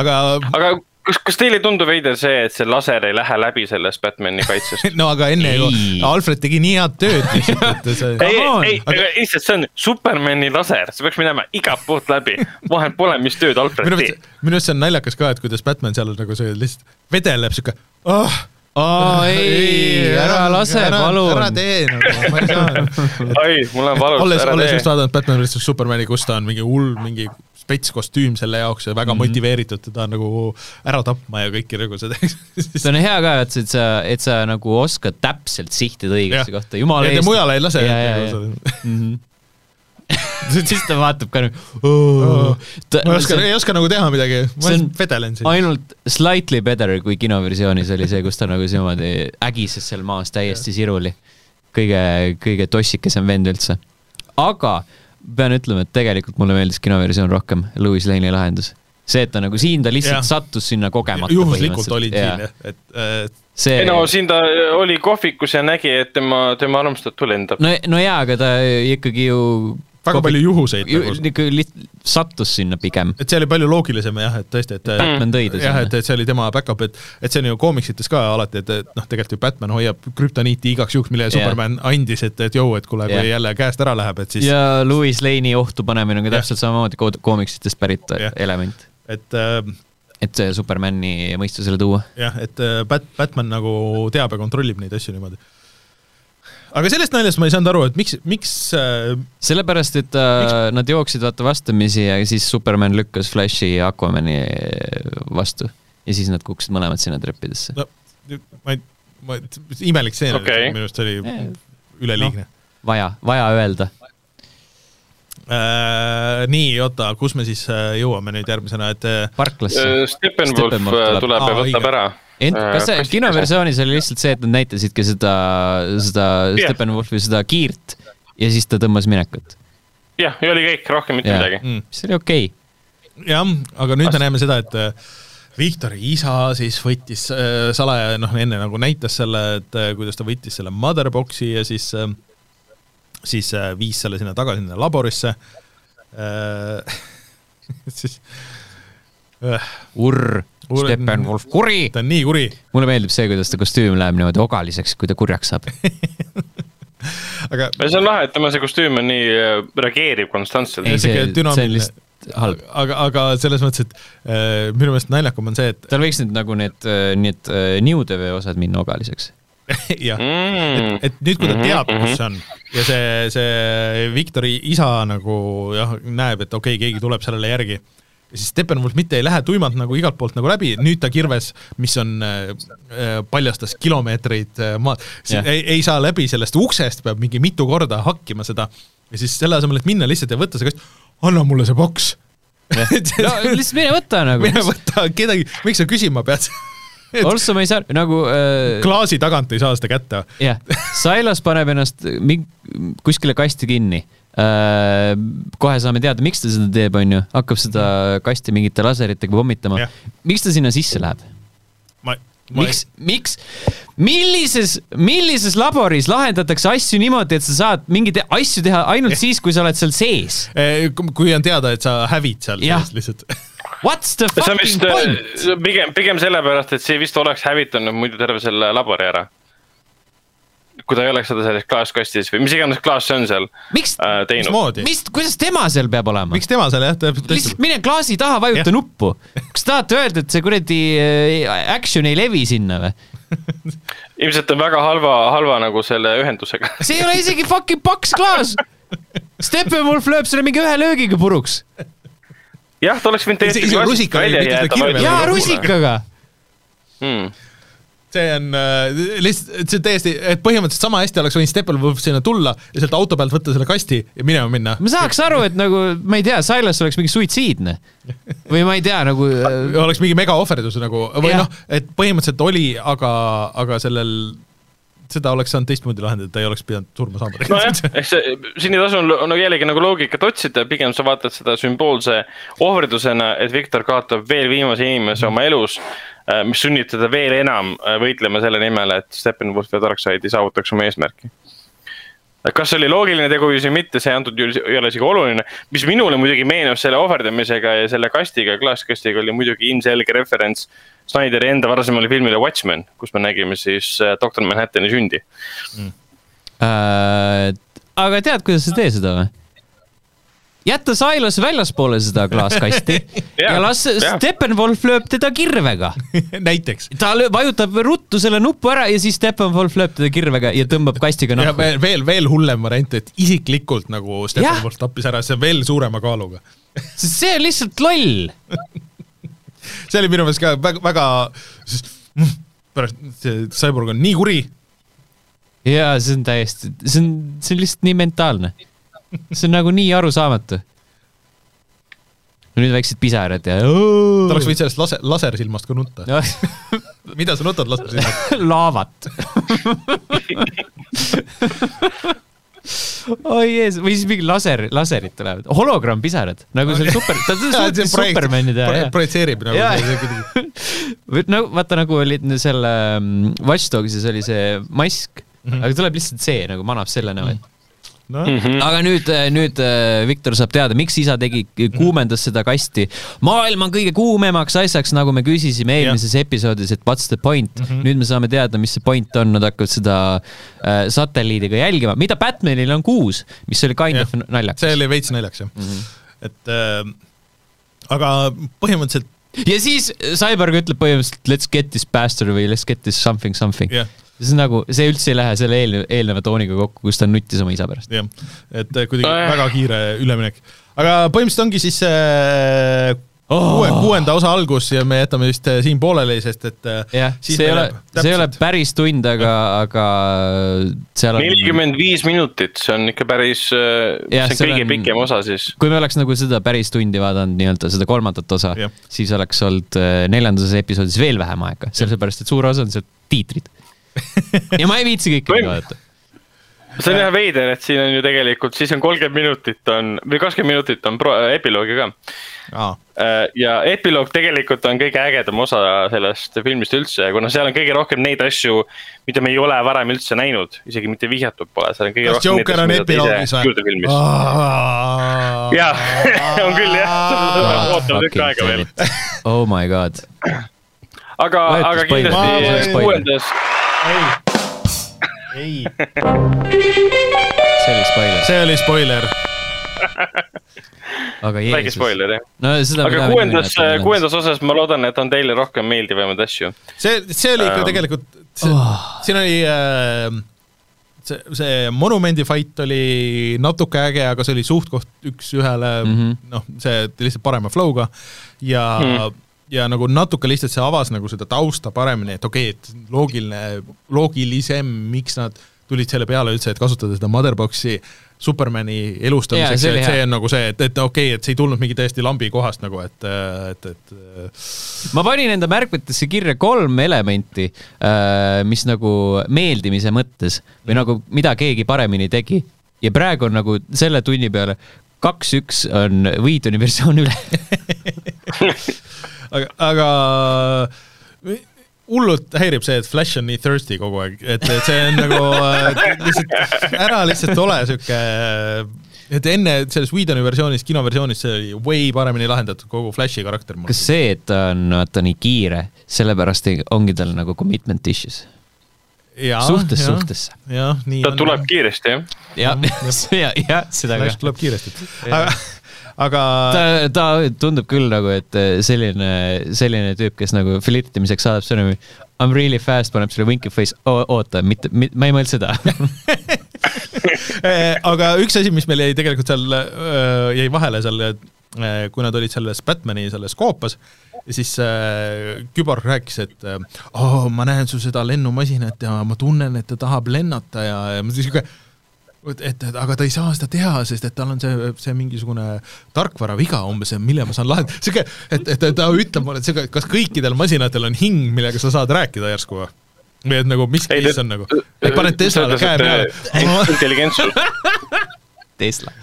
aga. aga kas, kas teile ei tundu veider see, et see laser ei lähe läbi sellest Batman'i kaitsest no aga enne ju Alfred tegi nii head tööd lihtsalt, et see. ei, ei, aga lihtsalt see on Superman'i laser, see peaks minema igalt poolt läbi. vahet pole, mis tööd Alfred teeb. minu arust see on naljakas ka, et kuidas Batman seal nagu see lihtsalt vedeleb sihuke oh, aa ei, ära lase, palun. ära tee nagu, ma ei saa. ai, mul on valus, ära tee. olles just vaadanud Batman vs Supermani, kus ta on mingi hull, mingi spets kostüüm selle jaoks ja väga mm -hmm. motiveeritud teda nagu ära tapma ja kõiki nagu seda see on hea ka, et sa, et sa nagu oskad täpselt sihtida õigesse kohta, jumala eest. mujale ei lase. Mhm. siis ta vaatab ka nagu oh.. ma ei oska, ei oska nagu teha midagi, ma vedelen siin. ainult slightly better kui kinoversioonis oli see, kus ta nagu niimoodi ägises seal maas täiesti siruli. kõige, kõige tossikesem vend üldse. aga pean ütlema, et tegelikult mulle meeldis kinoversioon rohkem, Louis Lane'i lahendus. see, et ta nagu siin, ta lihtsalt ja. sattus sinna kogemata. juhuslikult olid ja. siin jah, et, et see. ei no siin ta oli kohvikus ja nägi, et tema, tema armastatu lendab. no, no jaa, aga ta ikkagi ju väga Kobi... palju juhuseid ju, nagu. liht-, sattus sinna pigem. et see oli palju loogilisem jah, et tõesti, et Batman tõi ta sinna. jah, et, et see oli tema back-up, et et see on ju koomiksites ka alati, et, et noh, tegelikult ju Batman hoiab krüptoniiti igaks juhuks, mille yeah. Superman andis, et, et jõu, et kuule yeah., kui jälle käest ära läheb, et siis ja Louis Lane'i ohtu panemine on ka täpselt yeah. samamoodi koomiksitest pärit yeah. element. et äh, et see Supermani mõistusele tuua. jah, et äh, Bat-, Batman nagu teab ja kontrollib neid asju niimoodi aga sellest naljast ma ei saanud aru, et miks, miks äh, sellepärast, et äh, miks? nad jooksid vaata vastamisi ja siis Superman lükkas Flashi ja Aquamani vastu ja siis nad kukkusid mõlemad sinna treppidesse. no ma ei, ma, imelik stseen okay. minu arust oli yeah. üleliigne no,. vaja, vaja öelda äh,. nii, oota, kus me siis äh, jõuame nüüd järgmisena, et äh, parklasse äh,. Steppenwolf tuleb, tuleb ja võtab ära ent äh, kas see kinoversioonis oli lihtsalt see, et nad näitasidki seda, seda yeah. Steppenwolfi seda kiirt ja siis ta tõmbas minekut? jah, ja oli kõik, rohkem mitte yeah. midagi mm.. mis oli okei okay.. jah, aga nüüd Ast... me näeme seda, et äh, Viktori isa siis võttis äh, salaja, noh enne nagu näitas selle, et äh, kuidas ta võttis selle motherbox'i ja siis äh,, siis äh, viis selle sinna tagasi sinna laborisse äh,. siis äh, urr Steppenwolf kuri. ta on nii kuri. mulle meeldib see, kuidas ta kostüüm läheb niimoodi ogaliseks, kui ta kurjaks saab aga. see on lahe, et tema see kostüüm on nii äh, reageerib konstantselt. ei, see, see on lihtsalt halb. aga, aga selles mõttes, et äh, minu meelest naljakam on see, et. tal võiks nüüd nagu need, äh, need äh, niudevee osad minna ogaliseks jah mm., et, et nüüd, kui ta teab, kus mhm. see on ja see, see Viktori isa nagu jah, näeb, et okei okay,, keegi tuleb sellele järgi ja siis Steppenwolf mitte ei lähe tuimalt nagu igalt poolt nagu läbi, nüüd ta kirves, mis on äh,, äh paljastas kilomeetreid äh, maad, ei, ei saa läbi sellest uksest, peab mingi mitu korda hakkima seda. Ja siis selle asemel, et minna lihtsalt ja võtta see kast, anna mulle see boks. No lihtsalt mine võta nagu. mine võta kedagi, miks sa küsima pead? Also ma ei saa nagu äh.... klaasi tagant ei saa seda kätte. jah. Silas paneb ennast kuskile kasti kinni kohe saame teada, miks ta seda teeb, onju, hakkab seda kasti mingite laseritega pommitama. miks ta sinna sisse läheb? miks miks, millises, millises laboris lahendatakse asju niimoodi, et sa saad mingeid asju teha ainult siis, kui sa oled seal sees? Eh, kui on teada, et sa hävid seal ja. sees lihtsalt What's the fucking vist, äh, point? pigem, pigem sellepärast, et see vist oleks hävitanud muidu terve selle labori ära kui ta ei oleks seda selles klaaskastis või mis iganes klaas see on seal miks äh, teinud. mis, kuidas tema seal peab olema? miks tema seal jah, täpselt. lihtsalt mine klaasi taha, vajuta nuppu. kas tahate öelda, et see kuradi äh, action ei levi sinna või? ilmselt on väga halva, halva nagu selle ühendusega. see ei ole isegi fucking paks klaas. Steppenwolf lööb selle mingi ühe löögiga puruks. jah, ta oleks võinud ei pita seda kirve jaa, Nagu rusikaga. hmm.. See on äh, lihtsalt, see on täiesti, et põhimõtteliselt sama hästi oleks võinud Steppenwolf sinna tulla ja sealt auto pealt võtta selle kasti ja minema minna. ma saaks aru, et nagu, ma ei tea, Silas oleks mingi suitsiidne. või ma ei tea, nagu äh, oleks mingi megaohverdus nagu või noh, et põhimõtteliselt oli, aga, aga sellel, seda oleks saanud teistmoodi lahendada, ta ei oleks pidanud surma saama nojah, eks see, siin ei tasu no jällegi nagu loogikat otsida, pigem sa vaatad seda sümboolse ohverdusena, et Viktor kaotab veel viimase inimese oma elus. Mis sunnib teda veel enam äh, võitlema selle nimel, et Steppenwolf ja Darkseid saavutaks oma eesmärki. kas see oli loogiline teguviis või mitte, see antud juhul ei ole isegi oluline. mis minule muidugi meenus selle ohverdamisega ja selle kastiga, klaaskastiga oli muidugi ilmselge referents Snyderi enda varasemale filmile Watchmen, kus me nägime siis äh, doktor Manhattani sündi. äh,. aga tead, kuidas sa teed seda või? Jätta Silas väljaspoole seda klaaskasti ja Jaa, las jaa. Steppenwolf lööb teda kirvega. näiteks. ta vajutab ruttu selle nupu ära ja siis Steppenwolf lööb teda kirvega ja tõmbab kastiga ja nahku. veel, veel, veel hullem variant, et isiklikult nagu Steppenwolf tappis ära, see on veel suurema kaaluga. see on lihtsalt loll. see oli minu meelest ka väga, väga, pärast see Cyborg on nii kuri, ja see on täiesti, see on, see on lihtsalt nii mentaalne. See on nagu nii arusaamatu. nüüd väiksed pisarad ja. ta oleks võinud sellest lase-, lasersilmast ka nutta. mida sa nutad lasersilmast? laavat. oi jees, või siis mingi laser, laserid tulevad, hologrammpisarad nagu seal super, ta suutis Supermani teha, jah. projitseerib nagu kuidagi. no vaata nagu oli selle mm, Watch Dogsis oli see mask mm. -hmm. aga tuleb lihtsalt see nagu manab selle näo, et noh, aga nüüd, nüüd äh, Viktor saab teada, miks isa tegi, kuumendas seda kasti maailma kõige kuumemaks asjaks, nagu me küsisime eelmises episoodis, et what's the point mm. Mhm. -hmm. nüüd me saame teada, mis see point on, nad hakkavad seda äh, satelliidiga jälgima, mida Batmanil on kuus, mis oli kind Jah. of naljakas. see oli veits naljakas jah mm. -hmm. et äh, aga põhimõtteliselt ja siis Cyborg ütleb põhimõtteliselt let's get this bastard või let's get this something something jah, see on nagu, see üldse ei lähe selle eelneva, eelneva tooniga kokku, kus ta nuttis oma isa pärast. jah, et äh, kuidagi Nojah. väga kiire üleminek. aga põhimõtteliselt ongi siis see kuue, kuuenda osa algus ja me jätame vist äh, siin pooleli, sest et äh, jah, see ei ole see ei ole päris tund, aga, aga seal on. nelikümmend viis minutit, see on ikka päris, see on kõige on- pikem osa siis. kui me oleks nagu seda päris tundi vaadanud, nii-öelda seda kolmandat osa siis oleks olnud äh, neljandas episoodis veel vähem aega, sellepärast et suur osa on seal tiitrid. ja ma ei viitsi kõike Või- vaadata. see on jah veider, et siin on ju tegelikult, siis on kolmkümmend minutit on või kakskümmend minutit on pro, epiloogi ka. aa, ja epiloog tegelikult on kõige ägedam osa sellest filmist üldse, kuna seal on kõige rohkem neid asju, mida me ei ole varem üldse näinud, isegi mitte vihjatud pole, seal on kõige kas rohkem Joker on epiloogis või? jah, on küll jah, ootame tükk aega veel. oh my god. aga, aga kindlasti kuuendas, ei, see oli spoiler, see oli spoiler. aga väike jeesus. spoiler jah. no seda. aga kuuendas, kuuendas osas ma loodan, et on teile rohkem meeldivaid asju. see, see oli ikka Ähm. tegelikult, Oh. siin oli äh, see, see monumendi fight oli natuke äge, aga see oli suht-koht üks-ühele mm. -hmm. noh, see lihtsalt parema flow'ga ja mm. Ja nagu natuke lihtsalt see avas nagu seda tausta paremini, et okei okay,, et loogiline, loogilisem, miks nad tulid selle peale üldse, et kasutada seda Motherboxi Supermani elustamiseks oli et see on nagu see, et, et okei okay,, et see ei tulnud mingi täiesti lambi kohast nagu, et, et, et ma panin enda märkmetesse kirja kolm elementi, mis nagu meeldimise mõttes või nagu mida keegi paremini tegi ja praegu on nagu selle tunni peale kaks-üks on Wheatoni versioon üle. aga, aga hullult häirib see, et Flash on nii thirsty kogu aeg, et, et see on nagu äh, lihtsalt, ära lihtsalt ole sihuke, et enne selles Whedoni versioonis, kinoversioonis see oli way paremini lahendatud, kogu Flashi karakter kas see, et ta on vaata nii kiire, sellepärast ongi tal nagu commitment issues suhtest suhtesse. jah, nii ta on. tuleb kiiresti jah. ja, ja, ja seda Flash ka. tuleb kiiresti. aga, aga ta, ta tundub küll nagu, et eh, selline, selline tüüp, kes nagu flirtimiseks saadab sõnumi I m really fast, paneb sulle winky face, oota, mitte, ma ei mõelnud seda. Eh, aga üks asi, mis meil jäi tegelikult seal, jäi vahele seal, kui nad olid selles Batman'i selles koopas, siis äh, Kübar rääkis, et äh, oh, ma näen su seda lennumasinat ja ma tunnen, et ta tahab lennata ja, ja ma siuke et, et aga ta ei saa seda teha, sest et tal on see, see mingisugune tarkvaraviga umbes, mille ma saan lahendada, siuke, et, et ta ütleb mulle, et siuke, kas kõikidel masinatel on hing, millega sa saad rääkida järsku või? või et nagu mis Ei, case on nagu, et paned Teslale käe peale. intelligentsus, Tesla.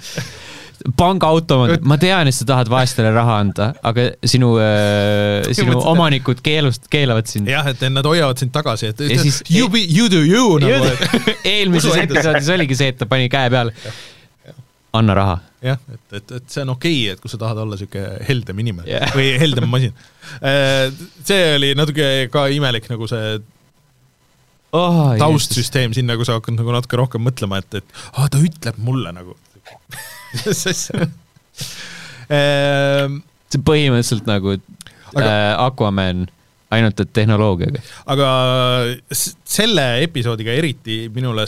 pangaautomaat, ma tean, et sa tahad vaestele raha anda, aga sinu, sinu mõtlesin- omanikud keelust, keelavad sind. jah, et nad hoiavad sind tagasi, et Ja siis- you be, you do you nagu, et eelmises episoodis oligi see, et ta pani käe peale. anna raha. jah, et, et, et see on okei okay,, et kui sa tahad olla niisugune heldem inimene yeah. või heldem masin. see oli natuke ka imelik nagu see oh,. taustsüsteem sinna, kui sa hakkad nagu natuke rohkem mõtlema, et, et aa, ta ütleb mulle nagu. Ehm, see põhimõtteliselt nagu Aga- äh, Aquaman, ainult et tehnoloogiaga. aga s- selle episoodiga eriti minule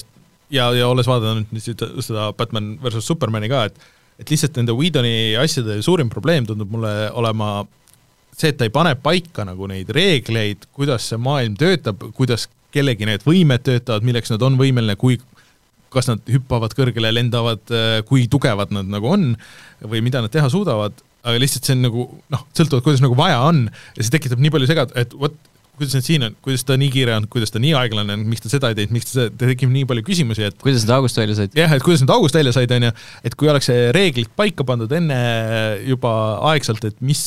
ja, ja olles vaadanud nüüd seda, seda Batman versus Supermani ka, et et lihtsalt nende Whedoni asjade suurim probleem tundub mulle olema see, et ta ei pane paika nagu neid reegleid, kuidas see maailm töötab, kuidas kellegi need võimed töötavad, milleks nad on võimeline, kui kas nad hüppavad kõrgele, lendavad, kui tugevad nad nagu on või mida nad teha suudavad, aga lihtsalt see on nagu noh, sõltuvalt, kuidas nagu vaja on ja see tekitab nii palju segad-, et vot kuidas need siin on, kuidas ta nii kiire on, kuidas ta nii aeglane on, miks ta seda ei teinud, miks ta seda, tekib nii palju küsimusi, et kuidas sa august välja said? jah, et kuidas nad august välja said, on ju, et kui oleks see reeglid paika pandud enne juba aegselt, et mis,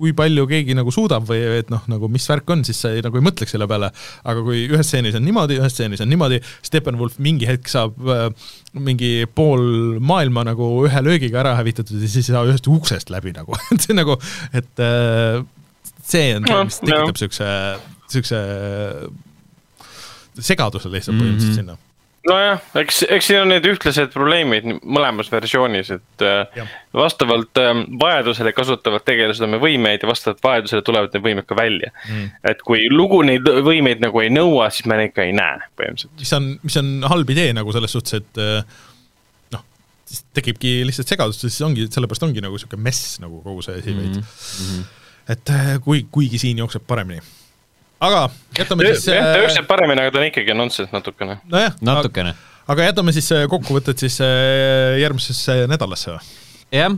kui palju keegi nagu suudab või et noh, nagu mis värk on, siis sa ei, nagu ei mõtleks selle peale. aga kui ühes stseenis on niimoodi, ühes stseenis on niimoodi, Steppenwolf mingi hetk saab äh, mingi pool maailma nagu ühe löögiga ära hävitatud ja siis ei saa ühest uksest läbi nagu, et see nagu, et äh, see on see, mis tekitab siukse, siukse segaduse lihtsalt põhimõtteliselt Mhm. sinna. nojah, eks, eks siin on need ühtlased probleemid mõlemas versioonis, et äh, Jah. vastavalt äh, vajadusele kasutavad tegelased oma võimeid ja vastavalt vajadusele tulevad need võimed ka välja Mm. et kui lugu neid võimeid nagu ei nõua, siis me neid ka ei näe põhimõtteliselt. mis on, mis on halb idee nagu selles suhtes, et äh, noh, siis tekibki lihtsalt segadus, siis ongi, sellepärast ongi nagu niisugune mess nagu kogu see asi veits mm. -hmm. et äh, kui, kuigi siin jookseb paremini. Aga jätame siis jah, ta jookseb paremini, aga ta on ikkagi nonsense natukene. nojah, natukene. aga jätame siis äh, kokkuvõtted siis äh, järgmisesse nädalasse või? jah,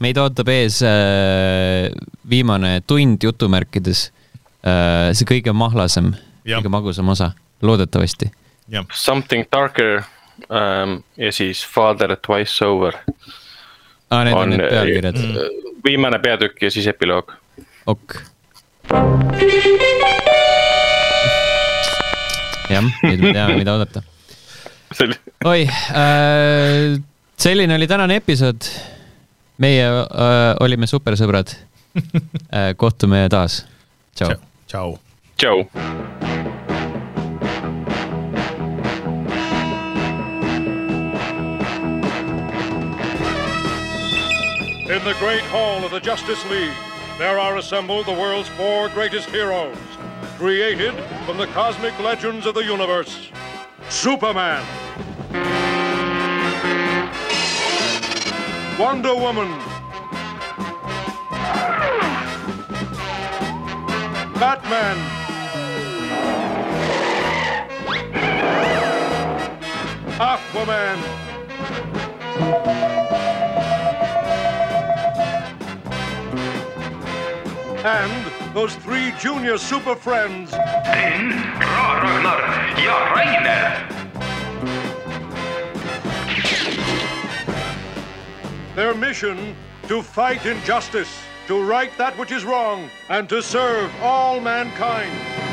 meid ootab ees äh, viimane tund jutumärkides äh,, see kõige mahlasem, kõige magusam osa, loodetavasti. Something darker um, ja siis Father twice over aa, need on, on need pealkirjad äh, viimane peatükk ja siis epiloog. ok. jah, nüüd me teame, mida oodata. oi äh,, selline oli tänane episood. meie äh, olime supersõbrad äh,. kohtume taas. tšau. tšau. tšau. In the great hall of the Justice League, there are assembled the world's four greatest heroes, created from the cosmic legends of the universe. Superman. Wonder Woman. Batman. Aquaman. And those three junior super friends, Ra- Ragnar ja their mission to fight injustice, to right that which is wrong, and to serve all mankind.